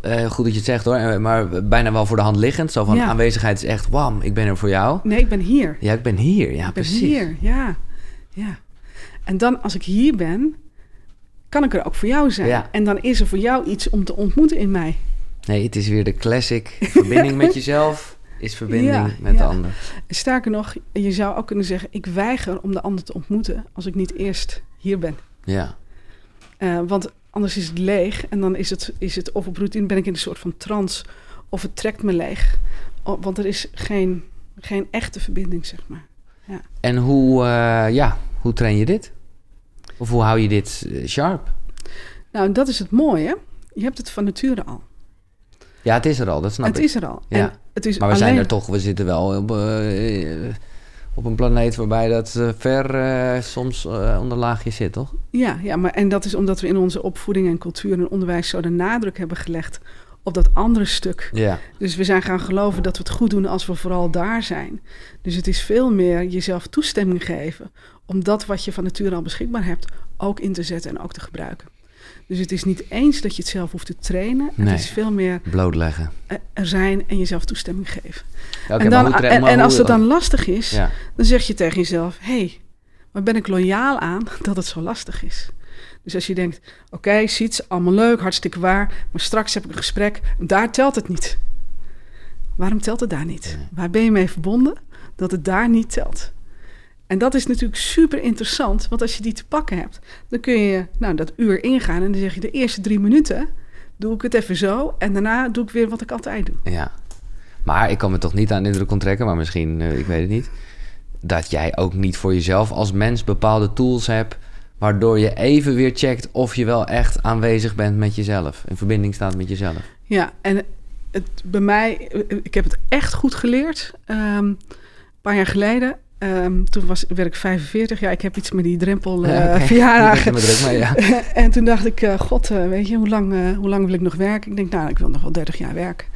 eh, goed dat je het zegt hoor. Eh, Maar bijna wel voor de hand liggend. Zo van Ja. aanwezigheid is echt, wam, ik ben er voor jou. Nee, ik ben hier. Ja, ik ben hier. Ja, ik ben precies. hier, ja. ja. En dan, als ik hier ben, kan ik er ook voor jou zijn. Ja. En dan is er voor jou iets om te ontmoeten in mij. Nee, het is weer de classic. Verbinding met jezelf is verbinding Ja, met ja. de ander. Sterker nog, je zou ook kunnen zeggen, ik weiger om de ander te ontmoeten als ik niet eerst hier ben. Ja, Eh, want anders is het leeg en dan is het, is het of op routine ben ik in een soort van trance of het trekt me leeg. Want er is geen, geen echte verbinding, zeg maar. en hoe, eh, ja, hoe train je dit? Of hoe hou je dit eh, sharp? Nou, dat is het mooie. Je hebt het van nature al. Ja, het is er al, dat snap het ik. is er al. Ja. En het is Maar we zijn er toch, we zitten wel op, eh, op een planeet waarbij dat uh, ver uh, soms onder laagje zit, toch? Ja, ja maar, en dat is omdat we in onze opvoeding en cultuur en onderwijs zo de nadruk hebben gelegd op dat andere stuk. Ja. Dus we zijn gaan geloven dat we het goed doen als we vooral daar zijn. Dus het is veel meer jezelf toestemming geven om dat wat je van nature al beschikbaar hebt ook in te zetten en ook te gebruiken. Dus het is niet eens dat je het zelf hoeft te trainen. Nee. Het is veel meer blootleggen. Er zijn en jezelf toestemming geven. Okay, en, dan, en, en, als het dan lastig is, ja. dan zeg je tegen jezelf: hé, hey, maar ben ik loyaal aan dat het zo lastig is? Dus als je denkt: oké, okay, ziet, allemaal leuk, hartstikke waar, maar straks heb ik een gesprek, daar telt het niet. Waarom telt het daar niet? Waar ben je mee verbonden dat het daar niet telt? En dat is natuurlijk super interessant, want als je die te pakken hebt, dan kun je nou, dat uur ingaan en dan zeg je de eerste drie minuten doe ik het even zo en daarna doe ik weer wat ik altijd doe. Ja, maar ik kan me toch niet aan de indruk onttrekken, maar misschien, uh, ik weet het niet, dat jij ook niet voor jezelf als mens bepaalde tools hebt waardoor je even weer checkt of je wel echt aanwezig bent met jezelf, in verbinding staat met jezelf. Ja, en het, bij mij, ik heb het echt goed geleerd. Um, een paar jaar geleden Um, toen was, werd ik 45. Ja, ik heb iets met die drempel uh, ja, ja. en toen dacht ik, uh, god, uh, weet je, hoe lang, hoe lang wil ik nog werken? Ik denk, nou, ik wil nog wel 30 jaar werken.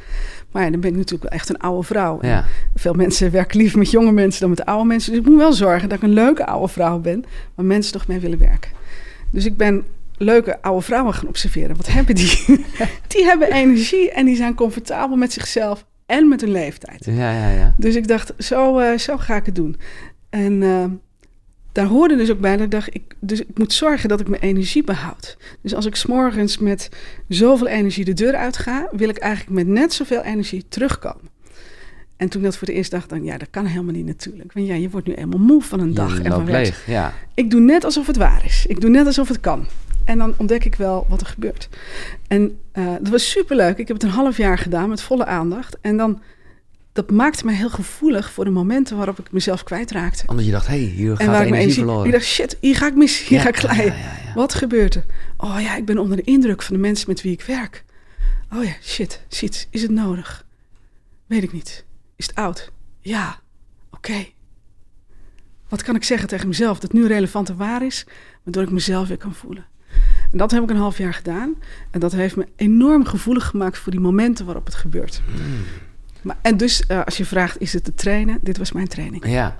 Maar ja, dan ben ik natuurlijk wel echt een oude vrouw. Ja. Veel mensen werken liever met jonge mensen dan met oude mensen. Dus ik moet wel zorgen dat ik een leuke oude vrouw ben... waar mensen toch mee willen werken. Dus ik ben leuke oude vrouwen gaan observeren. Wat hebben die? die hebben energie en die zijn comfortabel met zichzelf en met hun leeftijd. Ja, ja, ja. Dus ik dacht, zo, uh, zo ga ik het doen. En uh, daar hoorde dus ook bij dat ik dacht, ik, dus ik moet zorgen dat ik mijn energie behoud. Dus als ik s'morgens met zoveel energie de deur uit ga, wil ik eigenlijk met net zoveel energie terugkomen. En toen ik dat voor de eerst dacht, dan ja, dat kan helemaal niet natuurlijk. Want ja, je wordt nu eenmaal moe van een dag en van leeg, ja. Ik doe net alsof het waar is. Ik doe net alsof het kan. En dan ontdek ik wel wat er gebeurt. En uh, dat was superleuk. Ik heb het een half jaar gedaan met volle aandacht. En dan, dat maakte mij heel gevoelig voor de momenten waarop ik mezelf kwijtraakte. Omdat je dacht, hé, hey, hier gaat en energie, ik energie verloren. Ik dacht, shit, hier ga ik mis, hier Ja, ga ik glijden. ja, ja, ja. Wat gebeurt er? Oh ja, ik ben onder de indruk van de mensen met wie ik werk. Oh ja, shit, shit, is het nodig? Weet ik niet. Is het oud? Ja, oké. Wat kan ik zeggen tegen mezelf dat nu relevant en waar is, waardoor ik mezelf weer kan voelen? En dat heb ik een half jaar gedaan. En dat heeft me enorm gevoelig gemaakt voor die momenten waarop het gebeurt. Maar, en dus, uh, als je vraagt, is het te trainen? Dit was mijn training. Ja.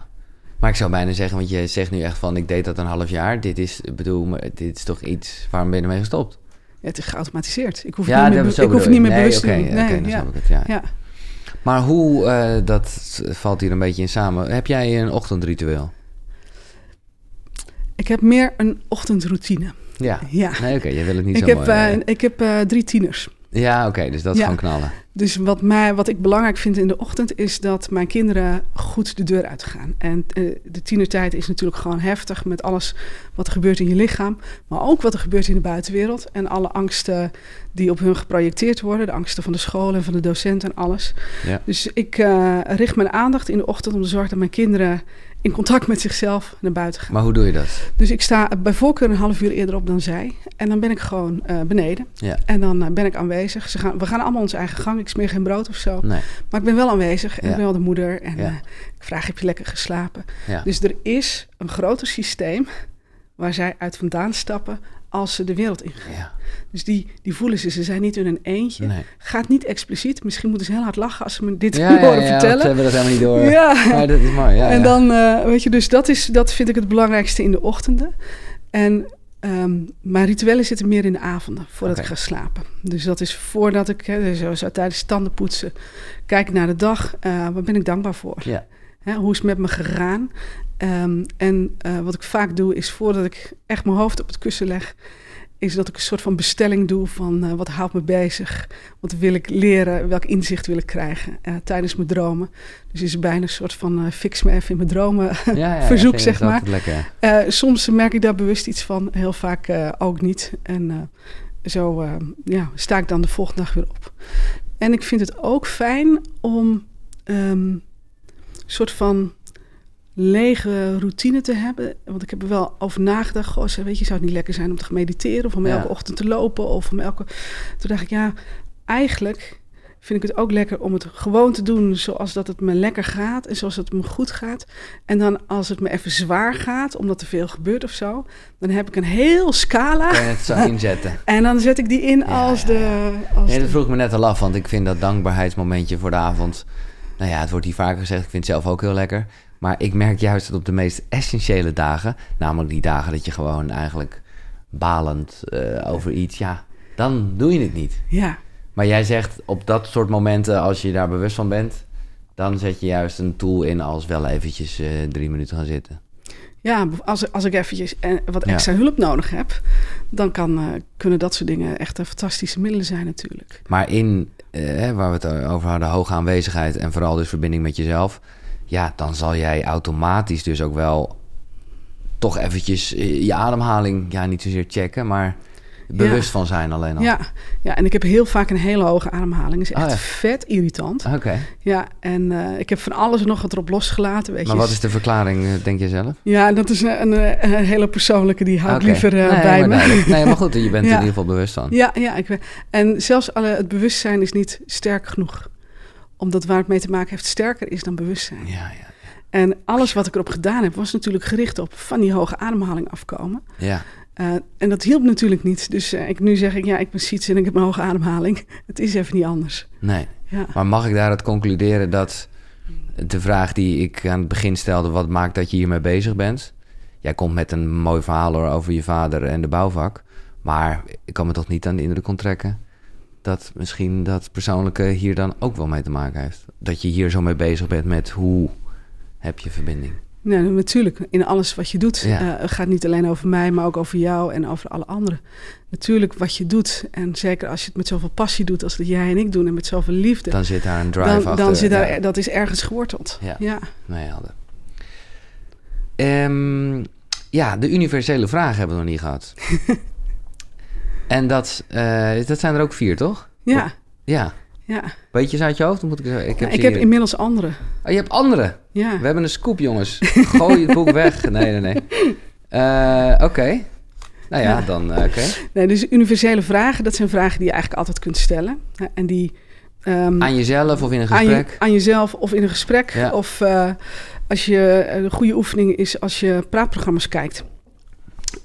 Maar ik zou bijna zeggen, want je zegt nu echt van... ik deed dat een half jaar. Dit is, bedoel, dit is toch iets... waarom ben je ermee gestopt? Ja, het is geautomatiseerd. Ik hoef Ja, niet meer, ik hoef niet meer Nee, bewust te doen. oké, Nee, dan ja. snap ik het, ja. Ja. Maar hoe, eh, dat valt hier een beetje in samen. Heb jij een ochtendritueel? Ik heb meer een ochtendroutine. Ja. Ja. Nee, oké, jij wil het niet Ik zo heb, mooi... eh, eh, ik heb eh, drie tieners. ja, oké, dus dat is Ja. gewoon knallen. Dus wat, mij, wat ik belangrijk vind in de ochtend is dat mijn kinderen goed de deur uitgaan. En de tienertijd is natuurlijk gewoon heftig met alles wat er gebeurt in je lichaam. Maar ook wat er gebeurt in de buitenwereld. En alle angsten die op hun geprojecteerd worden. De angsten van de school en van de docent en alles. Ja. Dus ik richt mijn aandacht in de ochtend om te zorgen dat mijn kinderen in contact met zichzelf naar buiten gaan. Maar hoe doe je dat? Dus ik sta bij voorkeur een half uur eerder op dan zij. En dan ben ik gewoon eh, beneden. Ja. En dan eh, ben ik aanwezig. Ze gaan, we gaan allemaal onze eigen gang. Ik smeer geen brood of zo. Nee. Maar ik ben wel aanwezig. En Ja. ik ben wel de moeder. En Ja. eh, ik vraag, heb je lekker geslapen? Dus er is een groter systeem waar zij uit vandaan stappen als ze de wereld ingaan. ja. Dus die, die voelen ze. Ze zijn niet in een eentje. Nee. Gaat niet expliciet. Misschien moeten ze heel hard lachen als ze me dit Ja, horen ja, vertellen. ze hebben dat helemaal niet door. Ja. Maar dat is mooi, ja. en dan, eh, weet je, dus dat, is, dat vind ik het belangrijkste in de ochtenden. En ehm, mijn rituelen zitten meer in de avonden, voordat ik ga slapen. Dus dat is voordat ik, hè, zo, zo tijdens tanden poetsen, kijk naar de dag. eh waar ben ik dankbaar voor? Ja. Hè, hoe is het met me gegaan? Ehm, en eh, wat ik vaak doe, is voordat ik echt mijn hoofd op het kussen leg, is dat ik een soort van bestelling doe van eh, wat houdt me bezig? Wat wil ik leren? Welk inzicht wil ik krijgen eh, tijdens mijn dromen? Dus is bijna een soort van fix me even in mijn dromen Ja, ja, ja, verzoek, zeg maar. soms merk ik daar bewust iets van, heel vaak ook niet. En zo ja, sta ik dan de volgende dag weer op. En ik vind het ook fijn om ehm, een soort van lege routine te hebben. Want ik heb er wel over nagedacht. Goh, weet je, zou het niet lekker zijn om te mediteren... of om Ja. elke ochtend te lopen of om elke... Toen dacht ik, ja, eigenlijk vind ik het ook lekker om het gewoon te doen zoals dat het me lekker gaat en zoals het me goed gaat. En dan als het me even zwaar gaat, omdat er veel gebeurt of zo, dan heb ik een heel scala. Kan je het zo inzetten? en dan zet ik die in als de... Als nee, dat vroeg ik me net al af, want ik vind dat dankbaarheidsmomentje voor de avond... Nou ja, het wordt hier vaker gezegd, ik vind het zelf ook heel lekker. Maar ik merk juist dat op de meest essentiële dagen, namelijk die dagen dat je gewoon eigenlijk balend uh, over iets, ja, dan doe je het niet. Ja. Maar jij zegt op dat soort momenten, als je daar bewust van bent, dan zet je juist een tool in als wel eventjes uh, drie minuten gaan zitten. Ja, als, als ik eventjes uh, wat extra hulp nodig heb, dan kan, uh, kunnen dat soort dingen echt fantastische middelen zijn natuurlijk. Maar in, waar we het over hadden, hoge aanwezigheid en vooral dus verbinding met jezelf, ja, dan zal jij automatisch dus ook wel toch eventjes je ademhaling, ja, niet zozeer checken, maar bewust van zijn alleen al. Ja. ja, en ik heb heel vaak een hele hoge ademhaling. is echt oh, vet irritant. Oké. Ja, en uh, ik heb van alles nog wat erop losgelaten. Weet maar je. wat is de verklaring, eh, denk je zelf? Ja, dat is een, een, een hele persoonlijke, die hou ik liever uh, nee, bij me. Nee, maar goed, je bent ja. in ieder geval bewust van. Ja, ja ik, en zelfs alle, het bewustzijn is niet sterk genoeg. Omdat waar het mee te maken heeft sterker is dan bewustzijn. Ja, ja. En alles wat ik erop gedaan heb, was natuurlijk gericht op van die hoge ademhaling afkomen. Ja. Uh, en dat hielp natuurlijk niet. Dus uh, ik, nu zeg ik, ja, ik ben ziets en ik heb een hoge ademhaling. Het is even niet anders. Nee. Ja. Maar mag ik daaruit concluderen dat de vraag die ik aan het begin stelde... wat maakt dat je hiermee bezig bent? Jij komt met een mooi verhaal over je vader en de bouwvak. Maar ik kan me toch niet aan de indruk onttrekken... dat misschien dat persoonlijke hier dan ook wel mee te maken heeft. Dat je hier zo mee bezig bent met hoe heb je verbinding. Nee, natuurlijk. In alles wat je doet. Ja. Uh, gaat niet alleen over mij, maar ook over jou en over alle anderen. Natuurlijk wat je doet. En zeker als je het met zoveel passie doet als dat jij en ik doen. En met zoveel liefde. Dan zit daar een drive dan, achter. Dan zit daar, ja. dat is ergens geworteld. Ja. Ja. Nee, helder. Um, ja, de universele vragen hebben we nog niet gehad. en dat, uh, dat zijn er ook vier, toch? Ja. Ja. Ja. Weet je ze uit je hoofd? Moet ik, ik heb, ik heb inmiddels andere. Oh, je hebt andere? Ja. We hebben een scoop, jongens. Gooi het boek weg. Nee, nee, nee. Uh, Oké. Okay. Nou ja, ja. dan uh, oké. Okay. Nee, dus universele vragen, dat zijn vragen die je eigenlijk altijd kunt stellen. En die... Um, aan jezelf of in een gesprek? Aan, je, aan jezelf of in een gesprek. Ja. Of uh, als je... Een goede oefening is als je praatprogramma's kijkt.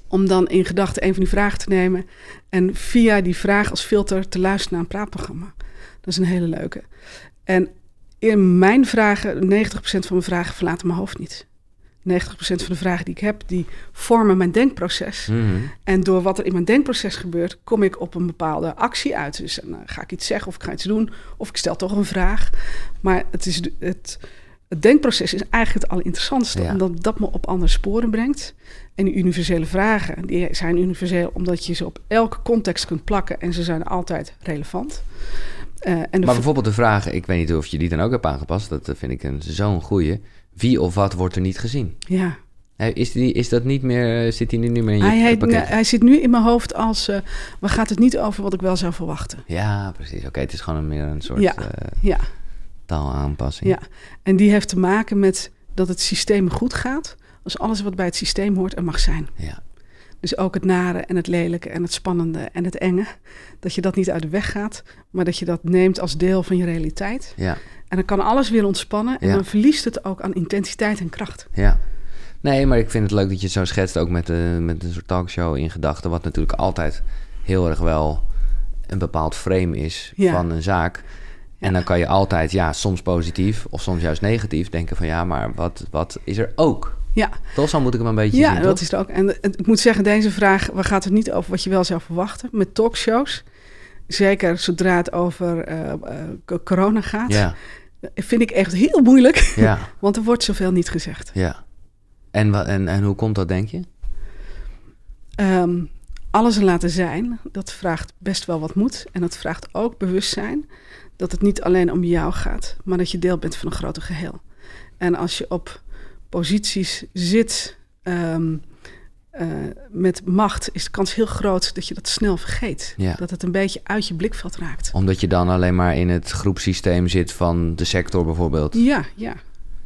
Om dan in gedachten een van die vragen te nemen... en via die vraag als filter te luisteren naar een praatprogramma. Dat is een hele leuke. En in mijn vragen, 90% van mijn vragen verlaten mijn hoofd niet. 90% van de vragen die ik heb, die vormen mijn denkproces. Mm -hmm. En door wat er in mijn denkproces gebeurt, kom ik op een bepaalde actie uit. Dus dan ga ik iets zeggen of ik ga iets doen, of ik stel toch een vraag. Maar het, is het, het denkproces is eigenlijk het allerinteressantste, ja. omdat dat me op andere sporen brengt. En die universele vragen, die zijn universeel omdat je ze op elke context kunt plakken en ze zijn altijd relevant. Uh, en maar bijvoorbeeld de vraag, ik weet niet of je die dan ook hebt aangepast, dat vind ik een, zo'n goeie. Wie of wat wordt er niet gezien? Ja. Is, die, is dat niet meer, zit hij nu niet meer in je hij, heet, pakket? hij zit nu in mijn hoofd als, uh, waar gaat het niet over wat ik wel zou verwachten? Ja, precies. Oké, okay, het is gewoon een, meer een soort ja. Uh, ja. Taalaanpassing. Ja, en die heeft te maken met dat het systeem goed gaat, als alles wat bij het systeem hoort er mag zijn. Ja. Dus ook het nare en het lelijke en het spannende en het enge. Dat je dat niet uit de weg gaat, maar dat je dat neemt als deel van je realiteit. Ja. En dan kan alles weer ontspannen en Ja. dan verliest het ook aan intensiteit en kracht. Ja. Nee, maar ik vind het leuk dat je het zo schetst, ook met, de, met een soort talkshow in gedachten, wat natuurlijk altijd heel erg wel een bepaald frame is Ja. van een zaak. En dan kan je altijd, ja, soms positief of soms juist negatief denken van ja, maar wat, wat is er ook? Ja, Toch zo moet ik hem een beetje ja zien, dat is het ook. En ik moet zeggen, deze vraag waar gaat het niet over wat je wel zou verwachten. Met talkshows, zeker zodra het over eh, eh, co- corona gaat, Ja, vind ik echt heel moeilijk. ja, Want er wordt zoveel niet gezegd. ja. En, en, en hoe komt dat, denk je? Ehm, alles laten zijn, dat vraagt best wel wat moed. En dat vraagt ook bewustzijn dat het niet alleen om jou gaat, maar dat je deel bent van een groter geheel. En als je op posities zit ehm, eh, met macht, is de kans heel groot dat je dat snel vergeet. Ja. Dat het een beetje uit je blikveld raakt. Omdat je dan alleen maar in het groepsysteem zit van de sector bijvoorbeeld. Ja, ja,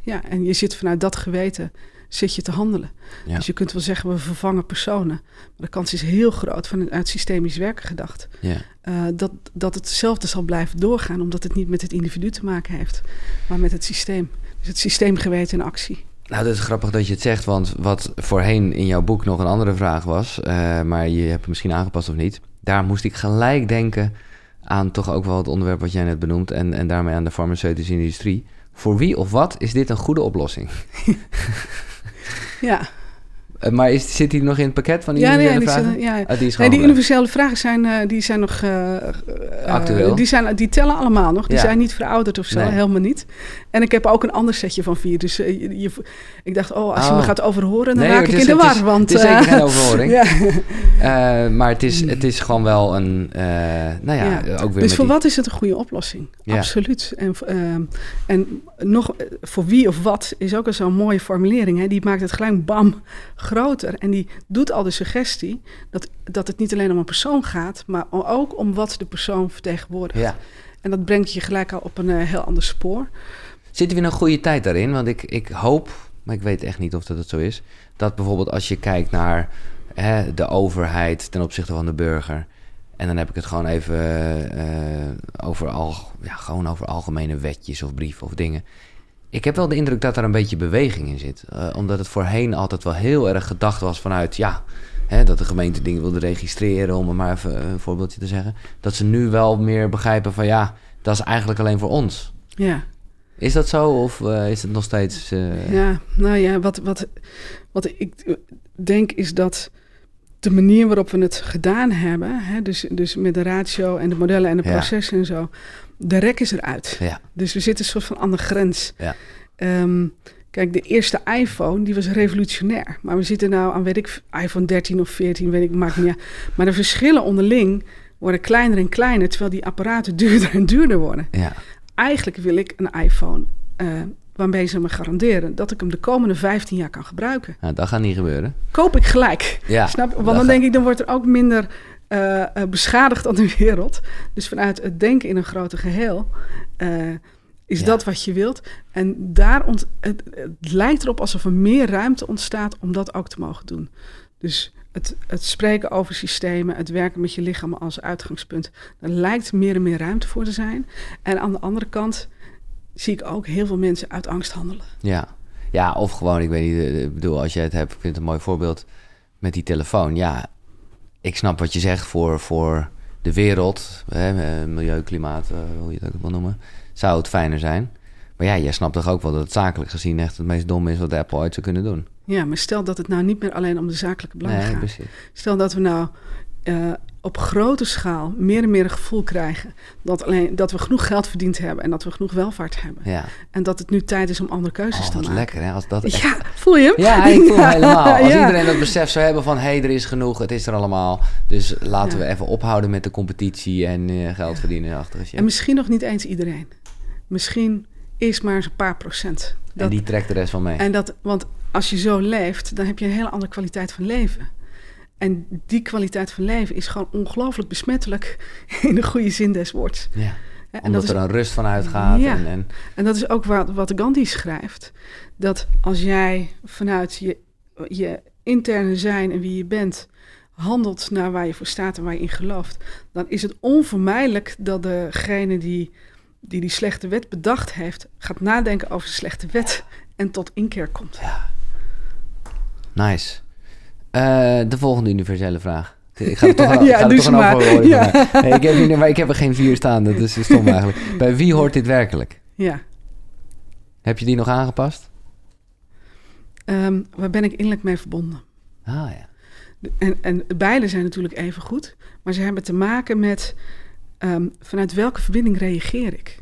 ja. En je zit vanuit dat geweten, zit je te handelen. Ja. Dus je kunt wel zeggen, we vervangen personen. Maar de kans is heel groot vanuit systemisch werken gedacht. Ja. Uh, dat, dat hetzelfde zal blijven doorgaan, omdat het niet met het individu te maken heeft, maar met het systeem. Dus het systeem geweten in actie. Nou, dat is grappig dat je het zegt, want wat voorheen in jouw boek nog een andere vraag was, uh, maar je hebt het misschien aangepast of niet, daar moest ik gelijk denken aan toch ook wel het onderwerp wat jij net benoemt en, en daarmee aan de farmaceutische industrie. Voor wie of wat is dit een goede oplossing? ja. Uh, maar is, zit die nog in het pakket van die ja, universele nee, vragen? Die, zijn, ja. Ah, die, is nee, die gewoon, universele vragen zijn, uh, die zijn nog... Uh, Actueel? Die, zijn, die tellen allemaal nog. Die Ja. zijn niet verouderd of zo, Nee. helemaal niet. En ik heb ook een ander setje van vier. Dus eh, je, je- ik dacht, oh, als je Oh. me gaat overhoren, dan Nee, raak ik is- in de het war. is- want, het is zeker eh, geen overhoring. ja. Eh, maar het is, het is gewoon wel een, eh, nou ja, ook weer Dus voor die- wat is het een goede oplossing? Absoluut. En, ehm, en nog, eh, voor wie of wat is ook al zo'n mooie formulering. Hè? Die maakt het gelijk bam groter. En die doet al de suggestie dat, dat het niet alleen om een persoon gaat, maar ook om wat de persoon vertegenwoordigt. Ja. En dat brengt je gelijk al op een eh, heel ander spoor. Zitten we in een goede tijd daarin? Want ik, ik hoop, maar ik weet echt niet of dat het zo is, dat bijvoorbeeld als je kijkt naar hè, de overheid ten opzichte van de burger. En dan heb ik het gewoon even eh, over, al, ja, gewoon over algemene wetjes of brieven of dingen. Ik heb wel de indruk dat er een beetje beweging in zit. Eh, omdat het voorheen altijd wel heel erg gedacht was vanuit, ja, hè, dat de gemeente dingen wilde registreren, om maar even een voorbeeldje te zeggen. Dat ze nu wel meer begrijpen van, ja, dat is eigenlijk alleen voor ons. Ja. Is dat zo of eh, is het nog steeds... eh, Ja, nou ja, wat, wat, wat ik denk is dat de manier waarop we het gedaan hebben, hè, dus, dus met de ratio en de modellen en de Ja. processen en zo, de rek is eruit. Ja, Dus we zitten een soort van aan de grens. Ja. Ehm, kijk, de eerste iPhone, die was revolutionair. Maar we zitten nou aan, weet ik, iPhone 13 of 14, weet ik, maakt niet uit. Maar de verschillen onderling worden kleiner en kleiner, terwijl die apparaten duurder en duurder worden ja, eigenlijk wil ik een iPhone eh, waarmee ze me garanderen dat ik hem de komende 15 jaar kan gebruiken. nou, dat gaat niet gebeuren. Koop ik gelijk. Ja, Snap Want dan gaat- denk ik, dan wordt er ook minder eh, eh, beschadigd aan de wereld. Dus vanuit het denken in een groter geheel eh, is Ja. dat wat je wilt. En daar ont, het, het lijkt erop alsof er meer ruimte ontstaat om dat ook te mogen doen. Dus het, het spreken over systemen, het werken met je lichaam als uitgangspunt, daar lijkt meer en meer ruimte voor te zijn. En aan de andere kant zie ik ook heel veel mensen uit angst handelen. Ja. ja, of gewoon, ik weet niet, ik bedoel, als jij het hebt, ik vind het een mooi voorbeeld met die telefoon. Ja, ik snap wat je zegt voor, voor de wereld, hè, eh, milieu, klimaat, hoe je het ook wil noemen, zou het fijner zijn. Maar ja, jij snapt toch ook wel dat het zakelijk gezien echt het meest dom is wat Apple ooit zou kunnen doen. Ja, maar stel dat het nou niet meer alleen om de zakelijke belangen nee, gaat. precies. Stel dat we nou eh, op grote schaal meer en meer een gevoel krijgen dat, alleen, dat we genoeg geld verdiend hebben en dat we genoeg welvaart hebben. Ja, En dat het nu tijd is om andere keuzes oh, te maken. lekker hè, als dat echt Ja, voel je hem? Ja, ik voel hem helemaal. Als Ja. iedereen dat besef zou hebben van... hé, hey, er is genoeg, het is er allemaal. Dus laten Ja. we even ophouden met de competitie... en eh, geld verdienen achter. En misschien nog niet eens iedereen. Misschien is maar eens een paar procent. En die trekt de rest van mee. en dat, want als je zo leeft, dan heb je een hele andere kwaliteit van leven. En die kwaliteit van leven is gewoon ongelooflijk besmettelijk in de goede zin des woords. ja, En omdat dat, is, er een rust van uitgaat. Ja. En, en, en dat is ook wat, wat Gandhi schrijft. Dat als jij vanuit je, je interne zijn en wie je bent handelt naar waar je voor staat en waar je in gelooft, dan is het onvermijdelijk dat degene die die, die slechte wet bedacht heeft, gaat nadenken over de slechte wet en tot inkeer komt. nice. Eh, de volgende universele vraag. Ik ga er toch, een- Ja, ga er toch een Ja. Nee, ik, heb hier, maar ik heb er geen vier staan. Dat is stom eigenlijk. Bij wie hoort dit werkelijk? Ja. Heb je die nog aangepast? Ehm, waar ben ik innerlijk mee verbonden? Ah ja. En, en beide zijn natuurlijk even goed, maar ze hebben te maken met ehm, vanuit welke verbinding reageer ik.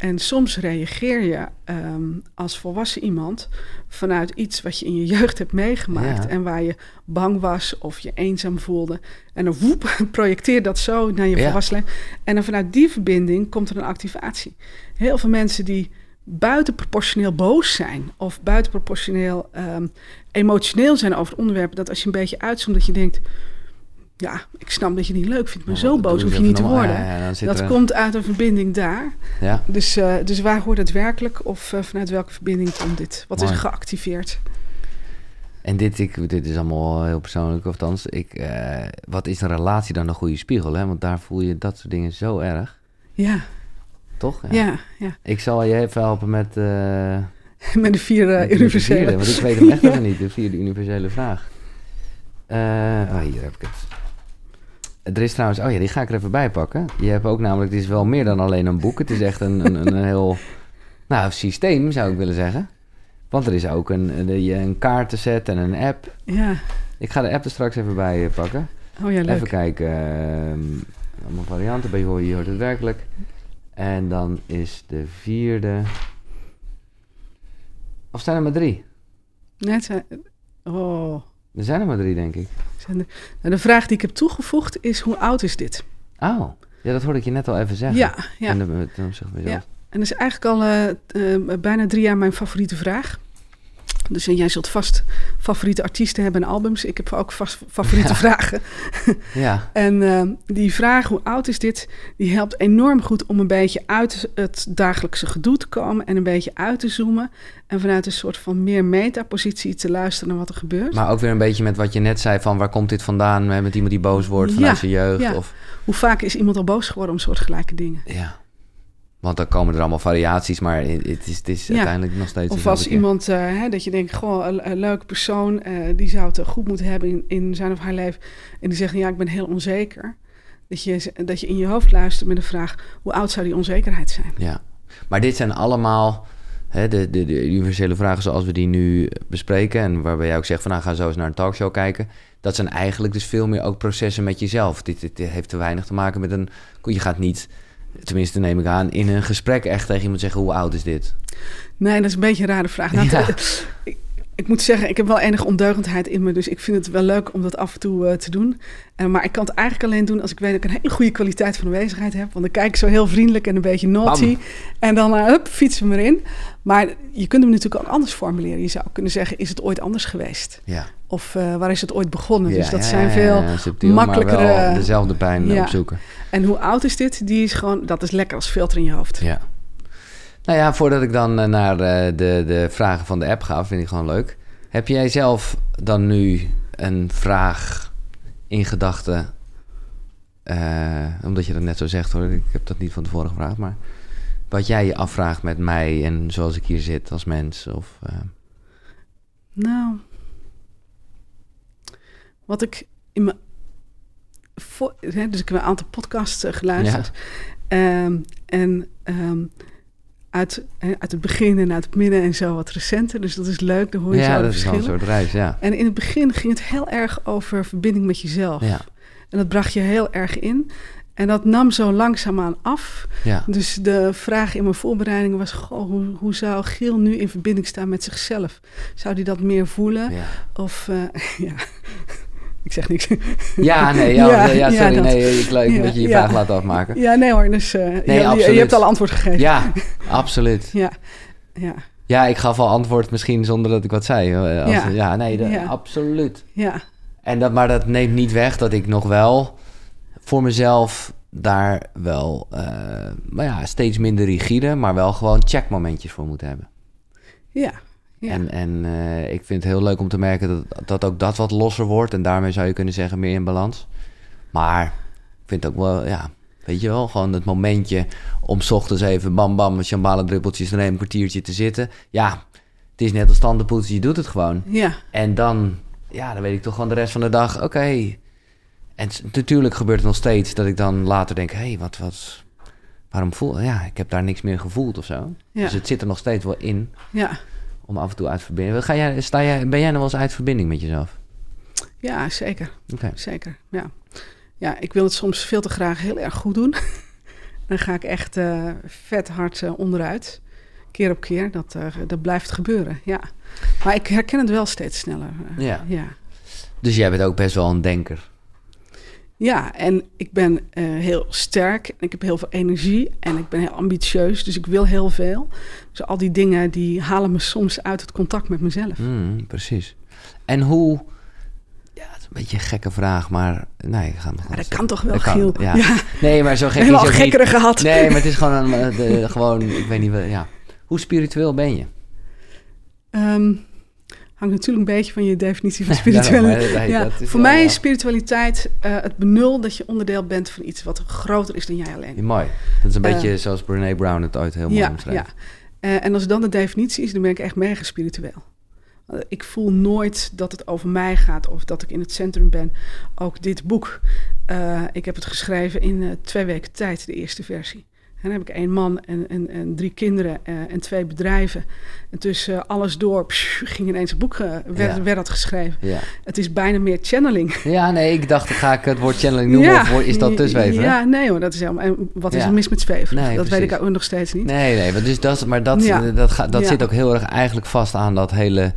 En soms reageer je ehm, als volwassen iemand vanuit iets wat je in je jeugd hebt meegemaakt Ja. en waar je bang was of je eenzaam voelde. En dan woep, projecteer dat zo naar je Ja. volwassen leven. En dan vanuit die verbinding komt er een activatie. Heel veel mensen die buitenproportioneel boos zijn of buitenproportioneel ehm, emotioneel zijn over het onderwerp, dat als je een beetje uitzoomt dat je denkt, ja, ik snap dat je het niet leuk vindt, maar Ja, zo boos hoef je niet te worden. Ja, ja, Dat er komt uit een verbinding daar. Ja, Dus, eh, dus waar hoort het werkelijk of eh, vanuit welke verbinding komt dit? Wat is Mooi. er geactiveerd? En dit, ik, dit is allemaal heel persoonlijk, of althans, ik, uh, wat is een relatie dan een goede spiegel? Hè? Want daar voel je dat soort dingen zo erg. Ja. Toch? Ja, ja. Ik zal je even helpen met... Met de vierde uh, universele. Vierde, want ik weet hem echt ja. niet, de vierde universele vraag. oh, hier heb ik het. Er is trouwens, oh ja, die ga ik er even bij pakken. Je hebt ook namelijk, het is wel meer dan alleen een boek. Het is echt een, een, een heel, nou, systeem zou ik willen zeggen. Want er is ook een, een, een kaartenset en een app. Ja. Ik ga de app er straks even bij eh, pakken. Oh ja, leuk. Even kijken. Uh, allemaal varianten. Bij hoor je hoort het werkelijk. En dan is de vierde... Of zijn er maar drie? Zijn... Oh. Er zijn er maar drie, denk ik. Nou, de vraag die ik heb toegevoegd is: hoe oud is dit? Oh, ja, dat hoorde ik je net al even zeggen. Ja, ja. En, de, ja. en dat is eigenlijk al uh, uh, bijna drie jaar mijn favoriete vraag. Dus jij zult vast favoriete artiesten hebben en albums. Ik heb ook vast favoriete vragen. ja. En uh, die vraag, hoe oud is dit? Die helpt enorm goed om een beetje uit het dagelijkse gedoe te komen en een beetje uit te zoomen. En vanuit een soort van meer metapositie te luisteren naar wat er gebeurt. Maar ook weer een beetje met wat je net zei van waar komt dit vandaan? Met iemand die boos wordt vanuit ja, zijn jeugd? Ja. Of... Hoe vaak is iemand al boos geworden om soortgelijke dingen? Ja. Want dan komen er allemaal variaties, maar het is, het is ja. uiteindelijk nog steeds... Of als iemand, uh, hè, dat je denkt, goh, een, een leuke persoon... Uh, die zou het goed moeten hebben in, in zijn of haar leven... en die zegt, ja, ik ben heel onzeker. Dat je, dat je in je hoofd luistert met de vraag... hoe oud zou die onzekerheid zijn? Ja, maar dit zijn allemaal... Hè, de, de, de universele vragen zoals we die nu bespreken... en waarbij jij ook zegt van, nou, ga zo eens naar een talkshow kijken... dat zijn eigenlijk dus veel meer ook processen met jezelf. Dit, dit, dit heeft te weinig te maken met een... Je gaat niet tenminste neem ik aan, in een gesprek echt tegen iemand zeggen: hoe oud is dit? Nee, dat is een beetje een rare vraag. Nou, ja. Ik, moet zeggen, ik heb wel enige ondeugendheid in me, dus ik vind het wel leuk om dat af en toe uh, te doen. Uh, maar ik kan het eigenlijk alleen doen als ik weet dat ik een hele goede kwaliteit van aanwezigheid heb. Want dan kijk ik zo heel vriendelijk en een beetje naughty. Bam. En dan uh, hup, fietsen we erin. Maar je kunt hem natuurlijk ook anders formuleren. Je zou kunnen zeggen, is het ooit anders geweest? Ja. Of uh, waar is het ooit begonnen? Ja, dus dat ja, zijn veel subtiel, makkelijkere... Maar wel dezelfde pijn opzoeken. En hoe oud is dit? Die is gewoon, dat is lekker als filter in je hoofd. Ja. Nou ja, voordat ik dan naar de, de, de vragen van de app ga, vind ik gewoon leuk. Heb jij zelf dan nu een vraag in gedachten? Uh, omdat je dat net zo zegt hoor. Ik heb dat niet van tevoren gevraagd. Maar wat jij je afvraagt met mij en zoals ik hier zit als mens? Of, uh... Nou, wat ik in mijn. Voor, hè, dus ik heb een aantal podcasts geluisterd. Ja. Um, en um, uit, uit het begin en uit het midden en zo wat recenter. Dus dat is leuk, dan hoor je ja, zo dat verschillen. is wel een soort reis, ja. En in het begin ging het heel erg over verbinding met jezelf. Ja. En dat bracht je heel erg in. En dat nam zo langzaamaan af. Ja. Dus de vraag in mijn voorbereiding was... Goh, hoe, hoe zou Giel nu in verbinding staan met zichzelf? Zou hij dat meer voelen? Ja. Of, uh, ja... Ik zeg niks. Ja, nee, ja, ja, ja sorry. Ja, nee, ik leuk dat je je vraag laat afmaken. Ja, nee hoor. Dus uh, nee, je, je, je, hebt al antwoord gegeven. Ja, absoluut. ja, ja. Ja, ik gaf al antwoord misschien zonder dat ik wat zei. Als, ja. ja, nee, absoluut. Ja. En dat, maar dat neemt niet weg dat ik nog wel voor mezelf daar wel, uh, maar ja, steeds minder rigide, maar wel gewoon checkmomentjes voor moet hebben. Ja, ja. En, en uh, ik vind het heel leuk om te merken dat, dat ook dat wat losser wordt. En daarmee zou je kunnen zeggen meer in balans. Maar ik vind het ook wel, ja, weet je wel, gewoon het momentje om s ochtends even bam bam met shambala druppeltjes er een kwartiertje te zitten. Ja, het is net als tandenpoetsen, je doet het gewoon. Ja. En dan, ja, dan weet ik toch gewoon de rest van de dag, oké. Okay. En natuurlijk gebeurt het nog steeds dat ik dan later denk, hé, hey, wat, wat, waarom voel, ja, ik heb daar niks meer gevoeld of zo. Ja. Dus het zit er nog steeds wel in. Ja om af en toe uit verbinding. Ga jij, sta jij, ben jij nog wel eens uit verbinding met jezelf? Ja, zeker. Okay. Zeker, ja. Ja, ik wil het soms veel te graag heel erg goed doen. Dan ga ik echt uh, vet hard uh, onderuit. Keer op keer. Dat, uh, dat blijft gebeuren, ja. Maar ik herken het wel steeds sneller. ja. ja. Dus jij bent ook best wel een denker. Ja, en ik ben uh, heel sterk. En ik heb heel veel energie. En ik ben heel ambitieus. Dus ik wil heel veel. Dus al die dingen die halen me soms uit het contact met mezelf. Mm, precies. En hoe... Ja, het is een beetje een gekke vraag, maar... Nee, ik ga nog maar dat kan toch wel, Giel? Ja. ja. Nee, maar zo gek is het ook gekkere niet. gehad. Nee, maar het is gewoon... Een, de, gewoon ik weet niet... Ja. Hoe spiritueel ben je? Um, Hangt natuurlijk een beetje van je definitie van spiritualiteit. ja, voor mij is spiritualiteit uh, het benul dat je onderdeel bent van iets wat groter is dan jij alleen. mooi. Dat is een beetje zoals Brene Brown het ooit heel mooi ja. Ja. en als dan de definitie is, dan ben ik echt mega spiritueel. Ik voel nooit dat het over mij gaat of dat ik in het centrum ben. Ook dit boek. Ik heb het geschreven in twee weken tijd, de eerste versie. En dan heb ik één man en, en, en drie kinderen uh, en twee bedrijven. En tussen alles door psh, ging ineens een boek, werd, ja. werd dat geschreven. Ja. Het is bijna meer channeling. Ja, nee, ik dacht, ga ik het woord channeling noemen ja, of is dat te zweven? Ja, nee hoor, dat is helemaal... En wat is er mis met zweven? Nee, dat precies. weet ik ook nog steeds niet. Nee, nee, dus dat, maar dat, dat, gaat, dat zit ook heel erg eigenlijk vast aan dat hele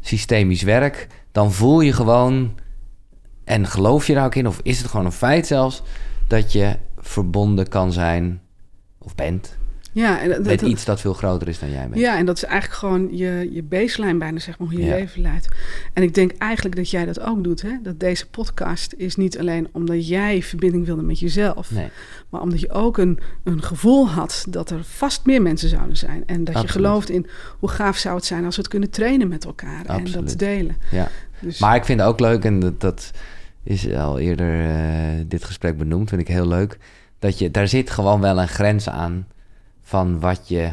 systemisch werk, dan voel je gewoon, en geloof je daar ook in, of is het gewoon een feit zelfs, dat je verbonden kan zijn, of bent, ja, en dat, met iets dat veel groter is dan jij bent. Ja, en dat is eigenlijk gewoon je, je baseline bijna, zeg maar, hoe je leven leidt. En ik denk eigenlijk dat jij dat ook doet. Hè? Dat deze podcast is niet alleen omdat jij verbinding wilde met jezelf. Nee. Maar omdat je ook een, een gevoel had dat er vast meer mensen zouden zijn. En dat je gelooft in hoe gaaf zou het zijn als we het kunnen trainen met elkaar. En dat delen. Ja. Dus... Maar ik vind het ook leuk, en dat, dat is al eerder uh, dit gesprek benoemd, vind ik heel leuk. Dat je, daar zit gewoon wel een grens aan van wat je,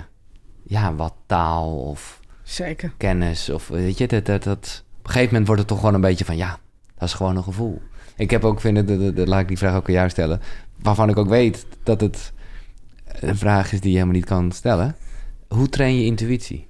ja, wat taal of Zeker. kennis of weet je, dat, dat, dat, op een gegeven moment wordt het toch gewoon een beetje van ja, dat is gewoon een gevoel. Ik heb ook vinden, dat, dat, laat ik die vraag ook aan jou stellen, waarvan ik ook weet dat het een vraag is die je helemaal niet kan stellen. Hoe train je intuïtie?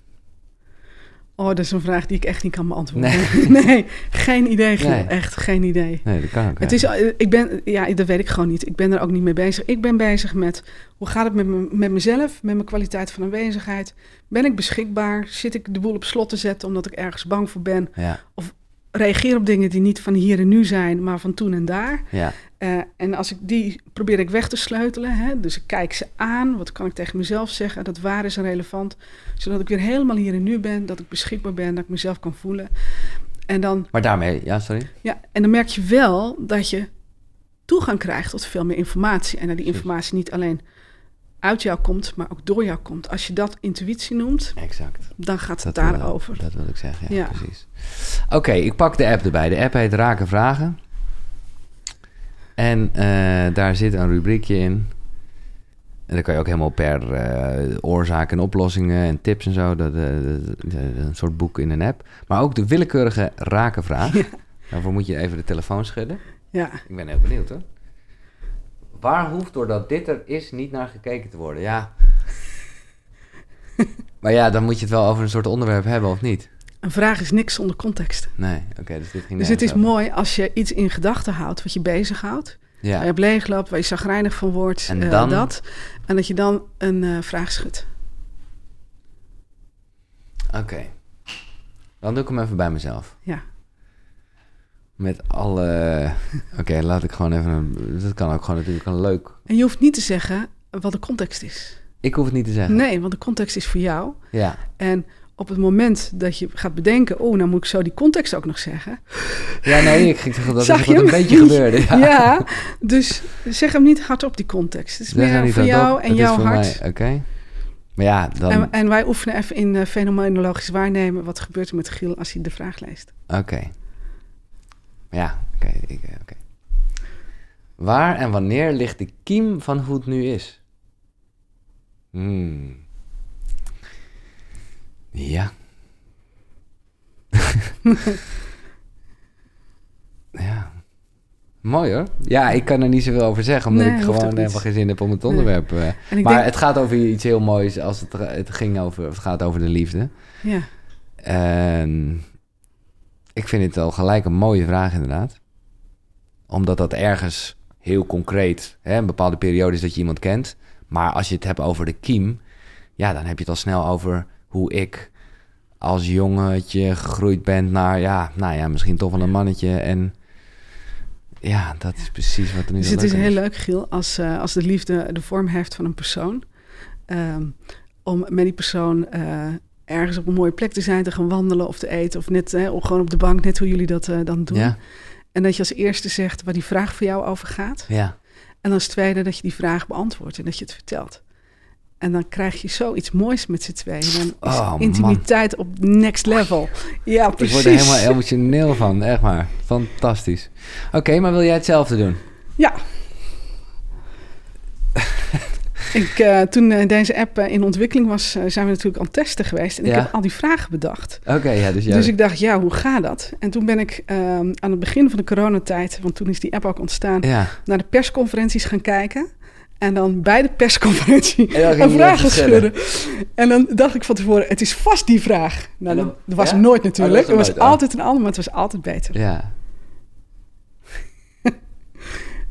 Oh, dat is een vraag die ik echt niet kan beantwoorden. Nee, nee geen idee, Giel. Echt geen idee. Nee, dat kan ook. Het is, eh, ik ben, ja, dat weet ik gewoon niet. Ik ben er ook niet mee bezig. Ik ben bezig met hoe gaat het met, me, met mezelf, met mijn kwaliteit van aanwezigheid. Ben ik beschikbaar? Zit ik de boel op slot te zetten omdat ik ergens bang voor ben? Ja. Of reageer op dingen die niet van hier en nu zijn, maar van toen en daar. Ja. Uh, en als ik die probeer ik weg te sleutelen, hè, dus ik kijk ze aan, wat kan ik tegen mezelf zeggen, dat waar is en relevant, zodat ik weer helemaal hier en nu ben, dat ik beschikbaar ben, dat ik mezelf kan voelen. En dan, maar daarmee, ja, sorry. Ja, en dan merk je wel dat je toegang krijgt tot veel meer informatie. En dat die informatie niet alleen uit jou komt, maar ook door jou komt. Als je dat intuïtie noemt, exact. dan gaat het daarover. Dat wil ik zeggen, ja, ja. precies. Oké, ik pak de app erbij. De app heet Raken Vragen. En uh, daar zit een rubriekje in. En dan kan je ook helemaal per uh, oorzaken en oplossingen en tips en zo. Dat, uh, een soort boek in een app. Maar ook de willekeurige rakenvraag. Ja. Daarvoor moet je even de telefoon schudden. Ja. Ik ben heel benieuwd hoor. Waar hoeft doordat dit er is niet naar gekeken te worden? Ja. maar ja, dan moet je het wel over een soort onderwerp hebben of niet? Een vraag is niks zonder context. Nee, oké. dus dit ging Dus het is mooi als je iets in gedachten houdt wat je bezighoudt. Ja. Waar je hebt leegloopt, waar je zagrijnig van wordt. En uh, dan... dat. En dat je dan een uh, vraag schudt. Oké. Dan doe ik hem even bij mezelf. Ja. Met alle... Oké, laat ik gewoon even... Dat kan ook gewoon natuurlijk een leuk... En je hoeft niet te zeggen wat de context is. Ik hoef het niet te zeggen? Nee, want de context is voor jou. Ja. En op het moment dat je gaat bedenken... oh, nou moet ik zo die context ook nog zeggen. Ja, nee, ik ging zeggen dat het een beetje gebeurde. Ja. ja. dus zeg hem niet hardop, die context. Het is meer voor jou en jouw hart. Oké. Maar ja, dan... En, en, wij oefenen even in uh, fenomenologisch waarnemen... wat gebeurt er met Giel als hij de vraag leest. Oké. Ja, oké. Okay, okay. Waar en wanneer ligt de kiem van hoe het nu is? Hmm. Ja. ja. Mooi hoor. Ja, ik kan er niet zoveel over zeggen, omdat ik gewoon helemaal geen zin heb om het onderwerp. Nee. maar het gaat over iets heel moois als het, het ging over, het gaat over de liefde. Ja. En ik vind het al gelijk een mooie vraag, inderdaad. Omdat dat ergens heel concreet, hè, een bepaalde periode is dat je iemand kent. Maar als je het hebt over de kiem, ja, dan heb je het al snel over hoe ik als jongetje gegroeid ben naar, ja, nou ja, misschien toch wel een mannetje. En ja, dat is precies wat er nu Dus het is heel leuk, Giel, als, uh, als de liefde de vorm heeft van een persoon. Um, om met die persoon uh, ergens op een mooie plek te zijn, te gaan wandelen of te eten. Of net hè, gewoon op de bank, net hoe jullie dat uh, dan doen. Ja. En dat je als eerste zegt waar die vraag voor jou over gaat. Ja. En als tweede dat je die vraag beantwoordt en dat je het vertelt. En dan krijg je zoiets moois met z'n tweeën. Is oh, intimiteit op next level. Ja, precies. Ik word er helemaal emotioneel van, echt maar. Fantastisch. Oké, maar wil jij hetzelfde doen? Ja. Ik, uh, toen uh, deze app uh, in ontwikkeling was, zijn we natuurlijk aan het testen geweest. En ik heb al die vragen bedacht. Oké, ja, dus, jij... dus ik dacht, ja, hoe gaat dat? En toen ben ik ehm, aan het begin van de coronatijd, want toen is die app ook ontstaan, naar de persconferenties gaan kijken. En dan bij de persconferentie een vraag schudden. En dan dacht ik van tevoren, het is vast die vraag. Nou, dat was ja? nooit natuurlijk. Oh, het was altijd een ander, maar het was altijd beter. Ja.